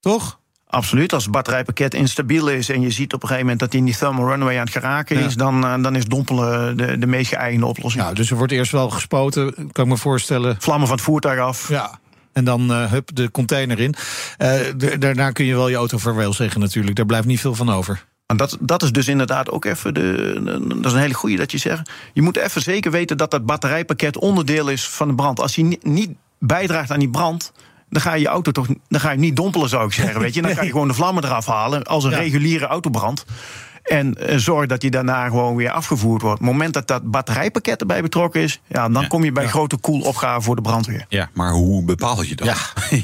Toch? Absoluut. Als het batterijpakket instabiel is en je ziet op een gegeven moment dat hij in die thermal runway aan het geraken is, dan, uh, dan is dompelen de, de meest geëigende oplossing. Ja, dus er wordt eerst wel gespoten, kan ik me voorstellen. Vlammen van het voertuig af. Ja. En dan uh, hup, de container in. Uh, daarna kun je wel je auto vaarwel zeggen natuurlijk. Daar blijft niet veel van over. En dat, dat is dus inderdaad ook even de. Dat is een hele goede dat je zegt. Je moet even zeker weten dat dat batterijpakket onderdeel is van de brand. Als hij niet bijdraagt aan die brand, dan ga je je auto toch dan ga je niet dompelen, zou ik zeggen. Weet je? Dan ga je gewoon de vlammen eraf halen als een reguliere autobrand. En uh, zorg dat die daarna gewoon weer afgevoerd wordt. Op het moment dat dat batterijpakket erbij betrokken is, ja, dan kom je bij grote koelopgaven voor de brandweer. Ja, maar hoe bepaal je dat? Ja,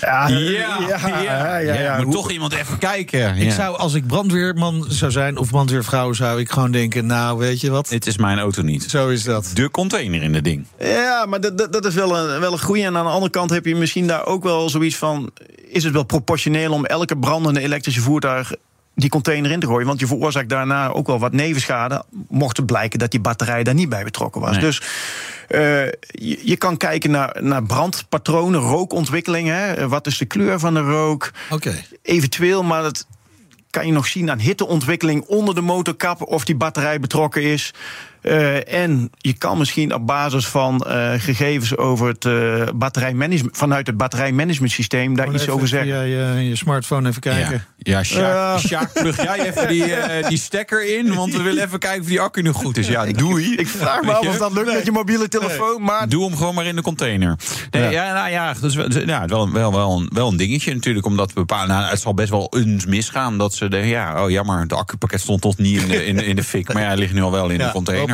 ja. ja, ja, ja, moet toch iemand even kijken. Ik zou, als ik brandweerman zou zijn of brandweervrouw, zou ik gewoon denken: Nou, weet je wat? Dit is mijn auto niet. Zo is dat. De container in het ding. Ja, maar dat, dat, dat is wel een, wel een goede. En aan de andere kant heb je misschien daar ook wel zoiets van: is het wel proportioneel om elke brandende elektrische voertuig die container in te gooien. Want je veroorzaakt daarna ook wel wat nevenschade. Mocht het blijken dat die batterij daar niet bij betrokken was. Dus uh, je, je, kan kijken naar, naar brandpatronen, rookontwikkelingen. Wat is de kleur van de rook? Oké. Eventueel, maar dat kan je nog zien aan hitteontwikkeling onder de motorkap. Of die batterij betrokken is. Uh, en je kan misschien op basis van uh, gegevens over het uh, batterijmanagement, vanuit het batterijmanagement systeem daar iets over zeggen. Ja, je, je smartphone even kijken. Ja, ja Sjaak, plug jij even die, die stekker in, want we willen even kijken of die accu nog goed is. Ja, doei. Ik vraag me af of dat lukt nee. met je mobiele telefoon. Maar... Doe hem gewoon maar in de container. Nee, ja. ja, nou ja, dus, ja wel, wel, wel, een, wel een dingetje natuurlijk, omdat bepalen. Nou, het zal best wel eens misgaan dat ze denken, ja, oh jammer, het accupakket stond toch niet in de, in, in de fik, maar ja, hij ligt nu al wel in de container.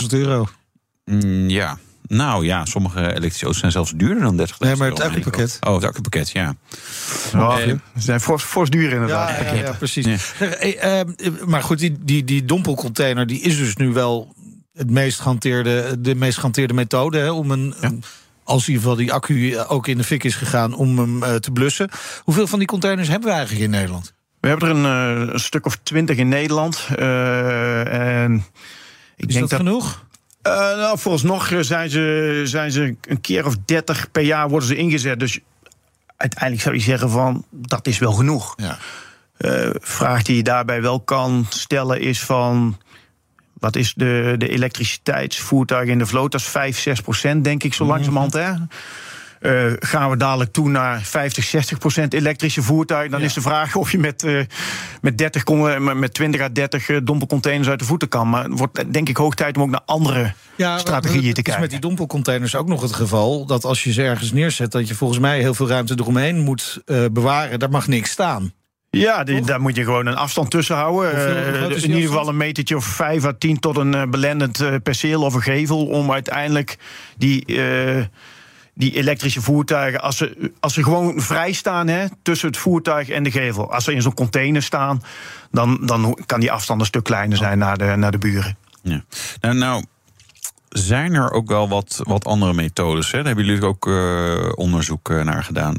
30.000 euro. Mm, ja. Nou ja, sommige elektrische auto's zijn zelfs duurder dan 30.000 Nee, maar het accupakket. Oh, het accupakket, ja. Oh, eh, ze zijn fors, fors duur inderdaad. Ja, ja, ja precies. Ja. Eh, eh, maar goed, die, die, die dompelcontainer die is dus nu wel het meest gehanteerde, de meest gehanteerde methode hè, om een, ja. als in ieder geval die accu ook in de fik is gegaan, om hem te blussen. Hoeveel van die containers hebben we eigenlijk in Nederland? We hebben er een, een stuk of twintig in Nederland. Uh, en ik is denk dat, genoeg? Uh, nou, vooralsnog zijn ze, zijn ze een keer of dertig per jaar worden ze ingezet. Dus uiteindelijk zou je zeggen van dat is wel genoeg. Ja. Uh, vraag die je daarbij wel kan stellen is van wat is de, de elektriciteitsvoertuig in de vloot? Dat is 5, 6 procent, denk ik, zo mhm. langzamerhand. Hè? Uh, gaan we dadelijk toe naar 50, 60 procent elektrische voertuigen. Dan ja. is de vraag of je met, uh, met, 30, met 20 à 30 uh, dompelcontainers uit de voeten kan. Maar het wordt denk ik hoog tijd om ook naar andere ja, strategieën te kijken. is met die dompelcontainers ook nog het geval dat als je ze ergens neerzet, dat je volgens mij heel veel ruimte eromheen moet bewaren. Daar mag niks staan. Ja, die, daar moet je gewoon een afstand tussen houden. Uh, in ieder geval een metertje of 5 à 10 tot een uh, belendend uh, perceel of een gevel. Om uiteindelijk die die elektrische voertuigen, als ze, als ze gewoon vrij staan hè, tussen het voertuig en de gevel. Als ze in zo'n container staan, dan, dan kan die afstand een stuk kleiner zijn naar de, naar de buren. Ja. Nou, nou zijn er ook wel wat, wat andere methodes. Hè? Daar hebben jullie ook uh, onderzoek naar gedaan.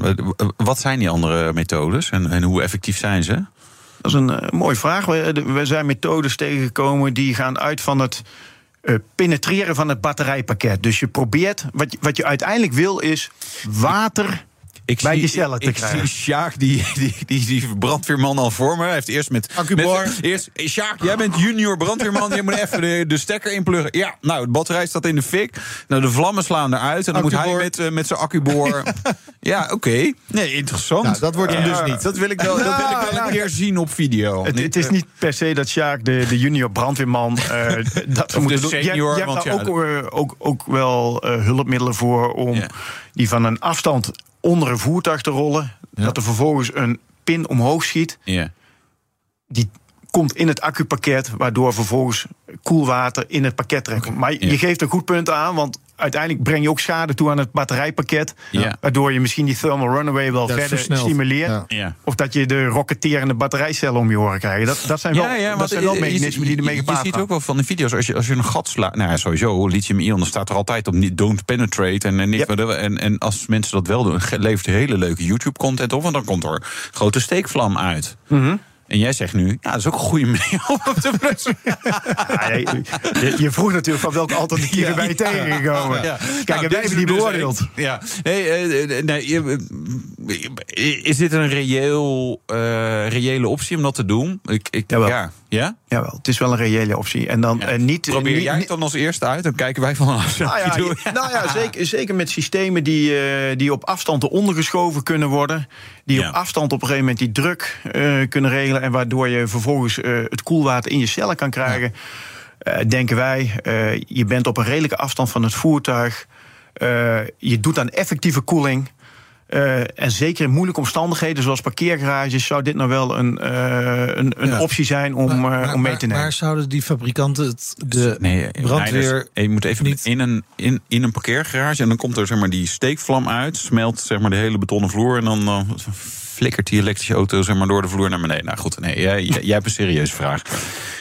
Wat zijn die andere methodes en, en hoe effectief zijn ze? Dat is een uh, mooie vraag. We, we, zijn methodes tegengekomen die gaan uit van het penetreren van het batterijpakket. Dus je probeert, wat je, wat je uiteindelijk wil, is water ik bij zie, ik krijgen. zie Sjaak, die, die, die, die brandweerman al voor me. Hij heeft eerst met... Accubar. met eerst, Sjaak, jij bent junior brandweerman. je moet even de, de stekker inpluggen. Ja, nou, de batterij staat in de fik. Nou, de vlammen slaan eruit. En dan moet hij met, uh, met zijn accuboor... ja, oké. Okay. Nee, interessant. Nou, dat wordt hem dus niet. Dat wil ik wel, dat wil ik wel Nou, een keer zien op video. Het, het is niet per se dat Sjaak, de, de junior brandweerman, eh, dat we Of moeten de doen. je, je hebt want daar ook, eh, ook, ook wel eh, hulpmiddelen voor om die van een afstand onder een voertuig te rollen. Dat er vervolgens een pin omhoog schiet. Ja. Die komt in het accupakket, waardoor vervolgens koelwater in het pakket terechtkomt. Maar je geeft een goed punt aan, want uiteindelijk breng je ook schade toe aan het batterijpakket. Ja. Waardoor je misschien die thermal runaway wel Dat verder stimuleert. Ja. Of dat je de rocketerende batterijcellen om je oren krijgt. Dat, dat zijn wel, dat want zijn wel je- mechanismen die ermee je, je gepaard ziet gaan. ook wel van de video's, als je, als je een gat slaat... Nou ja, sowieso, lithium-ion, dan staat er altijd op... niet don't penetrate en, en, dat- en, en als mensen dat wel doen... levert hele leuke YouTube-content op... want dan komt er grote steekvlam uit. Mhm. En jij zegt nu, ja, dat is ook een goede manier om op te blussen. Ja, je, je- vroeg natuurlijk van welke alternatieven ben je tegengekomen. Kijk, Nou, is hebben die dus beoordeeld. een- Ja. Nee, eh, nee, is dit een reëel, eh, reële optie om dat te doen? Ik, ik, Jawel. Ja. Ja? Jawel, het is wel een reële optie. En dan Ja. eh, niet. Probeer niet- jij het dan als eerste uit? Dan kijken wij van... als Nou ja, je- nou ja zeker, zeker met systemen die, eh, die op afstand eronder geschoven kunnen worden. Die Ja. op afstand op een gegeven moment die druk eh, kunnen regelen. En waardoor je vervolgens het koelwater in je cellen kan krijgen. Denken wij, je bent op een redelijke afstand van het voertuig. Je doet aan effectieve koeling. Eh, en zeker in moeilijke omstandigheden, zoals parkeergarages, zou dit nou wel een, eh, een, een Ja. optie zijn om, Maar- eh, om mee te nemen. Maar zouden die fabrikanten het, de Nee, brandweer... Reinders, je moet even niet- in een, in, in een parkeergarage en dan komt er zeg maar, die steekvlam uit, smelt zeg maar, de hele betonnen vloer en dan flikkert die elektrische auto zeg maar, door de vloer naar beneden. Nou goed, nee, jij, jij, hebt een serieuze vraag.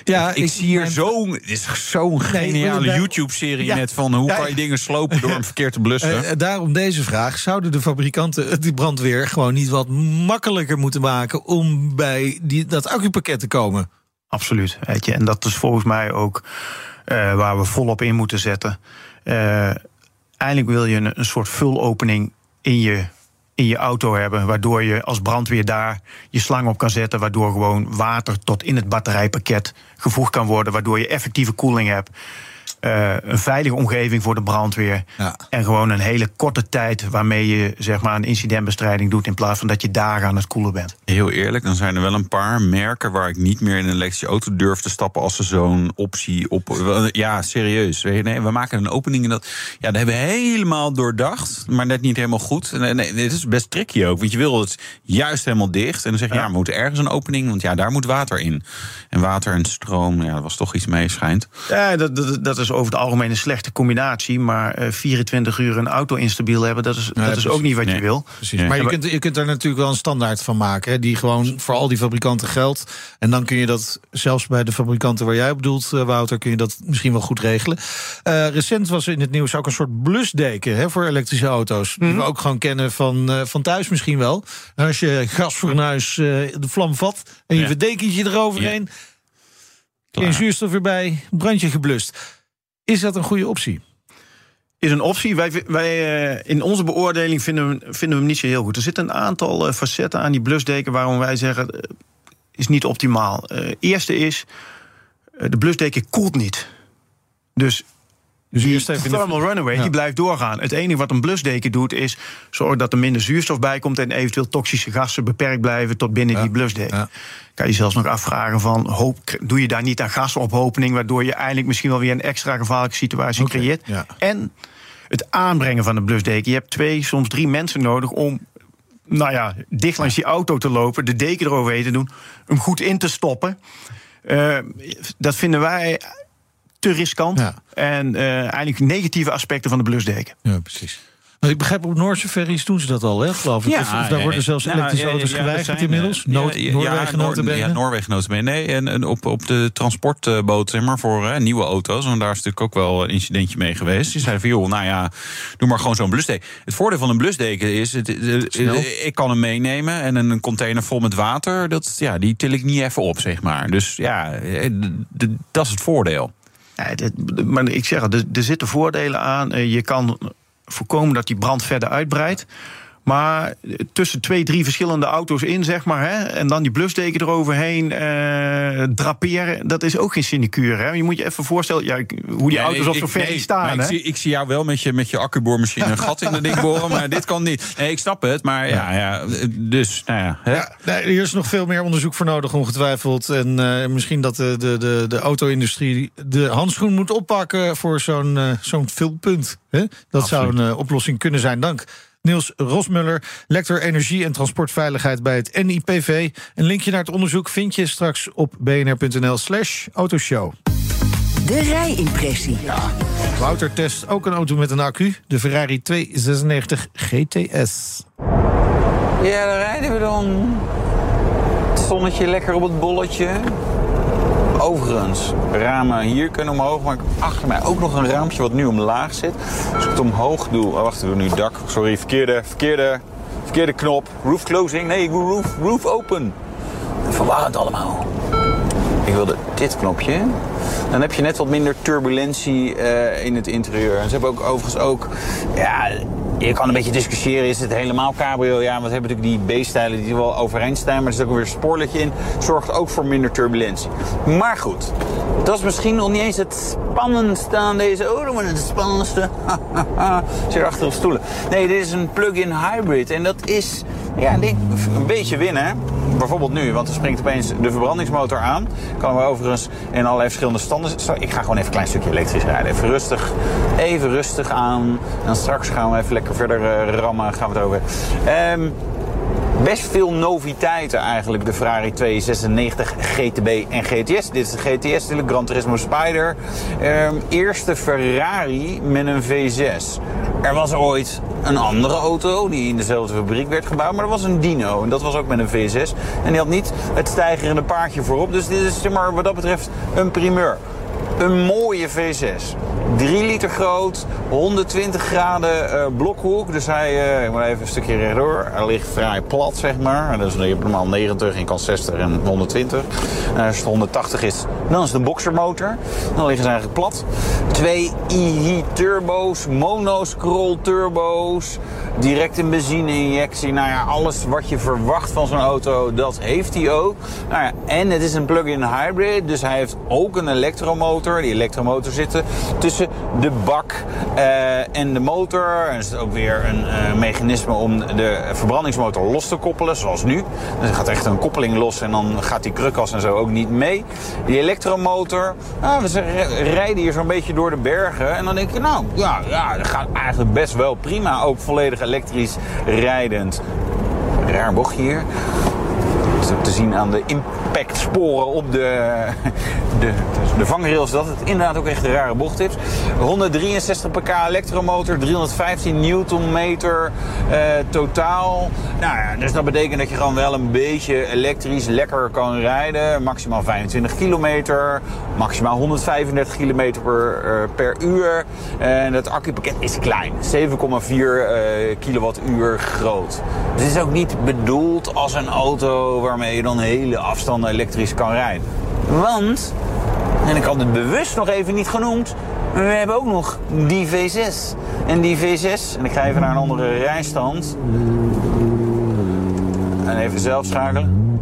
Ja, ik, ik- zie hier mijn- zo'n het is zo'n Nee, geniale YouTube-serie Ja. net van hoe Ja, kan je dingen slopen door hem verkeerd te blussen. Eh, daarom deze vraag. Zouden de fabrikanten die brandweer gewoon niet wat makkelijker moeten maken om bij die, dat accupakket te komen? Absoluut. Weet je. En dat is volgens mij ook eh, waar we volop in moeten zetten. Eh eindelijk wil je een, een soort vulopening in je, in je auto hebben. Waardoor je als brandweer daar je slang op kan zetten. Waardoor gewoon water tot in het batterijpakket gevoegd kan worden. Waardoor je effectieve koeling hebt. Eh, een veilige omgeving voor de brandweer. Ja. En gewoon een hele korte tijd waarmee je zeg maar, een incidentbestrijding doet. In plaats van dat je dagen aan het koelen bent. Heel eerlijk, dan zijn er wel een paar merken waar ik niet meer in een elektrische auto durf te stappen als ze zo'n optie op. Ja, serieus. Nee, we maken een opening en dat. Ja, dat hebben we helemaal doordacht, maar net niet helemaal goed. Nee, nee, dit is best tricky ook, want je wil het juist helemaal dicht. En dan zeg je, ja, we moeten ergens een opening, want ja, daar moet water in. En water en stroom, ja, dat was toch iets mee, schijnt. Ja, dat, dat, dat is over het algemeen een slechte combinatie. Maar eh, 24 uur een auto instabiel hebben, dat is, dat is ook niet wat Nee. je wil. Precies. Ja. Maar je Ja, kunt, je kunt er natuurlijk wel een standaard van maken. Hè, die gewoon voor al die fabrikanten geldt. En dan kun je dat zelfs bij de fabrikanten waar jij op bedoelt, eh, Wouter, kun je dat misschien wel goed regelen. Eh, recent was in het nieuws ook een soort blusdeken hè, voor elektrische auto's. Die we ook gewoon kennen van, eh, van thuis misschien wel. En als je gasfornuis eh de vlam vat en je Ja. verdekentje eroverheen. Geen zuurstof erbij, brandje geblust. Is dat een goede optie? Is een optie. Wij, wij, eh, in onze beoordeling vinden we, vinden we hem niet zo heel goed. Er zitten een aantal eh, facetten aan die blusdeken waarom wij zeggen. eh, is niet optimaal. Eh eerste is. de blusdeken koelt niet. Dus Dus die eerst even de- runaway Ja. die blijft doorgaan. Het enige wat een blusdeken doet is zorgen dat er minder zuurstof bij komt en eventueel toxische gassen beperkt blijven tot binnen Ja. die blusdeken. Ja. Kan je zelfs nog afvragen van hoop, doe je daar niet aan gasophopening, waardoor je eindelijk misschien wel weer een extra gevaarlijke situatie creëert. En het aanbrengen van de blusdeken. Je hebt twee, soms drie mensen nodig om nou ja, dicht langs je auto te lopen, de deken eroverheen te doen, hem goed in te stoppen. Eh, dat vinden wij te riskant. Ja. En eh, eigenlijk negatieve aspecten van de blusdeken. Ja, precies. Ik begrijp op Noorse ferries doen ze dat al, hè, geloof ik. Ja, of, of daar worden zelfs nou, elektrische auto's ja, geweigerd zijn, inmiddels. eh, Noord, ja, Noorwegen ja, notabene. Ja, Noorwegen notabene. Nee, en, en op, op de transportboot, zeg maar, voor hè, nieuwe auto's. En daar is natuurlijk ook wel een incidentje mee geweest. Die zeiden van, joh, nou ja, doe maar gewoon zo'n blusdeken. Het voordeel van een blusdeken is, het, het- Snel. ik kan hem meenemen. En een container vol met water, dat, ja, die til ik niet even op, zeg maar. Dus ja, eh, dat is het voordeel. Maar ik zeg er, er zitten voordelen aan. Eh, Je kan voorkomen dat die brand verder uitbreidt. Maar tussen twee, drie verschillende auto's in, zeg maar, hè, en dan die blusdeken eroverheen eh, draperen, dat is ook geen sinecure. Hè. Je moet je even voorstellen ja, hoe die auto's op zo'n nee, staan. hè. Ik, zie, ik zie jou wel met je, met je accuboormachine een gat in de ding boren, maar dit kan niet. Nee, ik snap het, maar ja, ja dus, nou ja. Hè? Ja, nee, er is nog veel meer onderzoek voor nodig, ongetwijfeld. En eh, misschien dat de, de, de, de auto-industrie de handschoen moet oppakken voor zo'n eh, zo'n vulpunt. Hè? Dat zou een eh, oplossing kunnen zijn. Dank. Niels Rosmuller, lector energie en transportveiligheid bij het NIPV. Een linkje naar het onderzoek vind je straks op bnr.nl/slash autoshow. De rijimpressie. Wouter test ook een auto met een accu, de Ferrari 296 GTS. Ja, daar rijden we dan. Het zonnetje lekker op het bolletje. Overigens, ramen hier kunnen omhoog, maar achter mij ook nog een raampje wat nu omlaag zit. Als ik het omhoog doe, oh, wacht, we doen nu dak. Sorry, verkeerde, verkeerde, verkeerde knop. Roof closing, nee, ik roof, roof open. Verwarrend allemaal. Ik wilde dit knopje. Dan heb je net wat minder turbulentie eh, in het interieur. En ze hebben ook overigens ook... Ja, je kan een beetje discussiëren, is het helemaal cabrio? Ja, want we hebben natuurlijk die B-stijlen die wel overeind staan. Maar er zit ook weer een spoorletje in. Zorgt ook voor minder turbulentie. Maar goed, dat is misschien nog niet eens het spannendste aan deze auto. Maar het spannendste zit achter de stoelen. Nee, dit is een plug-in hybrid. En dat is ja, een beetje winnen. Bijvoorbeeld nu, want er springt opeens de verbrandingsmotor aan. Kan we overigens in allerlei verschillende standen. Ik ga gewoon even een klein stukje elektrisch rijden. Even rustig, even rustig aan. En straks gaan we even lekker verder eh, rammen. Gaan we het over. Ehm, best veel noviteiten eigenlijk. De Ferrari 296 GTB en GTS. Dit is de GTS, natuurlijk Gran Turismo Spider. Ehm, eerste Ferrari met een V6. Er was ooit een andere auto die in dezelfde fabriek werd gebouwd, maar dat was een Dino. En dat was ook met een V6. En die had niet het stijgerende paardje voorop. Dus dit is zeg maar, wat dat betreft een primeur. Een mooie V6. 3 liter groot, 120 graden eh, blokhoek. Dus hij, eh, ik moet even een stukje rechtdoor. Hij ligt vrij plat, zeg maar. Dus je hebt normaal 90 en kan 60 en 120. En als het 180 is, dan is het een boxermotor. Dan liggen ze eigenlijk plat. Twee EE turbo's, monoscroll turbo's. Direct een benzine-injectie. Nou ja, alles wat je verwacht van zo'n auto, dat heeft hij ook. Nou ja, en het is een plug-in hybrid, dus hij heeft ook een elektromotor. Die elektromotor zit tussen de bak eh, en de motor. En er zit ook weer een eh, mechanisme om de verbrandingsmotor los te koppelen, zoals nu. Dus er gaat echt een koppeling los en dan gaat die krukas en zo ook niet mee. Die elektromotor, nou, we rijden hier zo'n beetje door de bergen. En dan denk je, nou ja, ja, dat gaat eigenlijk best wel prima. Ook volledig elektrisch rijdend. Raar bochtje hier. Is ook te zien aan de impactsporen op de, de, de vangrails dat het inderdaad ook echt een rare bocht is. 163 pk elektromotor, 315 newtonmeter eh, totaal. Nou ja, dus dat betekent dat je gewoon wel een beetje elektrisch lekker kan rijden. Maximaal 25 kilometer, maximaal 135 kilometer per, eh, per uur. En het accupakket is klein, 7,4 eh, kilowattuur groot. Dus het is ook niet bedoeld als een auto waarmee je dan hele afstanden elektrisch kan rijden. Want, en ik had het bewust nog even niet genoemd, we hebben ook nog die V6. En die V6, en ik ga even naar een andere rijstand. En even zelf schakelen.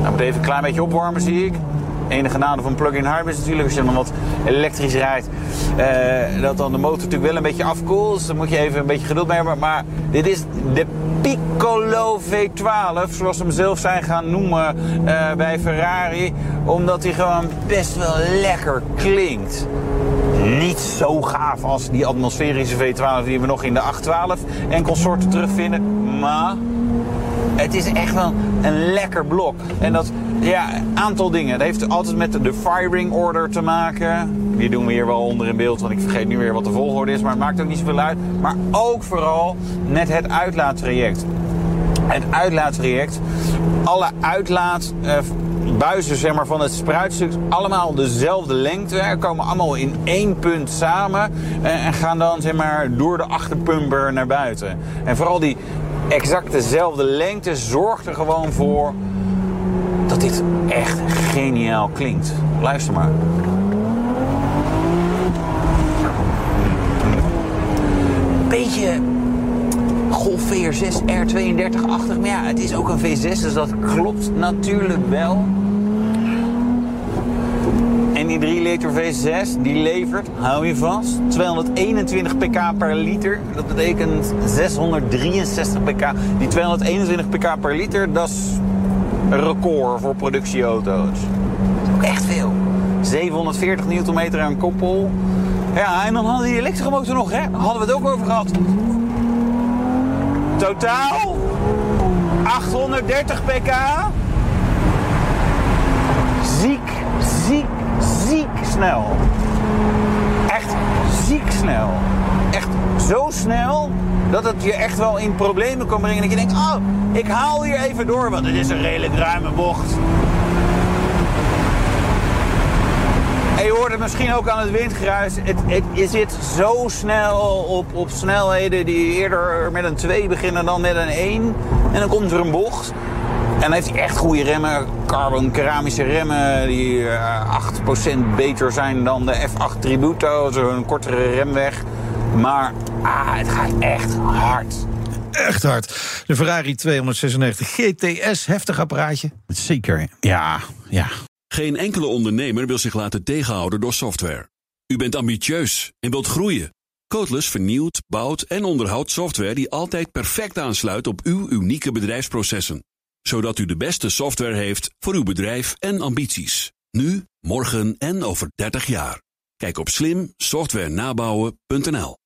Nou, moet even een klein beetje opwarmen, zie ik. Enige nadeel van plug-in hybrid is natuurlijk als je dan wat elektrisch rijdt, eh, dat dan de motor natuurlijk wel een beetje afkoelt. Dus daar moet je even een beetje geduld hebben. Maar dit is de Piccolo V12, zoals ze hem zelf zijn gaan noemen eh, bij Ferrari. Omdat hij gewoon best wel lekker klinkt. Niet zo gaaf als die atmosferische V12 die we nog in de 812 en consorten terugvinden. Maar het is echt wel een lekker blok. En dat Ja, een aantal dingen. Het heeft altijd met de firing order te maken. Die doen we hier wel onder in beeld, want ik vergeet nu weer wat de volgorde is. Maar het maakt ook niet zoveel uit. Maar ook vooral met het uitlaattraject. Het uitlaattraject. Alle uitlaatbuizen zeg maar, van het spruitstuk, allemaal dezelfde lengte. Komen allemaal in één punt samen. En gaan dan zeg maar, door de achterpumper naar buiten. En vooral die exact dezelfde lengte zorgt er gewoon voor dit echt geniaal klinkt. Luister maar. Beetje Golf VR6 R32-achtig. Maar ja, het is ook een V6, dus dat klopt natuurlijk wel. En die 3 liter V6, die levert, hou je vast, 221 pk per liter. Dat betekent 663 pk. Die 221 pk per liter, dat is een record voor productieauto's. Dat is ook echt veel. 740 Nm aan koppel. Ja, en dan hadden die elektrische motor nog, hè? Hadden we het ook over gehad. Totaal 830 pk. Ziek, ziek, ziek snel. Echt ziek snel. Echt zo snel dat het je echt wel in problemen kan brengen. Dat je denkt, oh, ik haal hier even door, want het is een redelijk ruime bocht. En je hoort het misschien ook aan het windgeruis. Het, het, je zit zo snel op, op snelheden die eerder met een 2 beginnen dan met een 1. En dan komt er een bocht. En dan heeft hij echt goede remmen. Carbon keramische remmen die uh, 8% beter zijn dan de F8 Tributo. Zo'n kortere remweg. Maar ah, het gaat echt hard. Echt hard. De Ferrari 296 GTS, heftig apparaatje. Zeker, ja, ja. Geen enkele ondernemer wil zich laten tegenhouden door software. U bent ambitieus en wilt groeien. Codeless vernieuwt, bouwt en onderhoudt software die altijd perfect aansluit op uw unieke bedrijfsprocessen. Zodat u de beste software heeft voor uw bedrijf en ambities. Nu, morgen en over 30 jaar. Kijk op slimsoftwarenabouwen.nl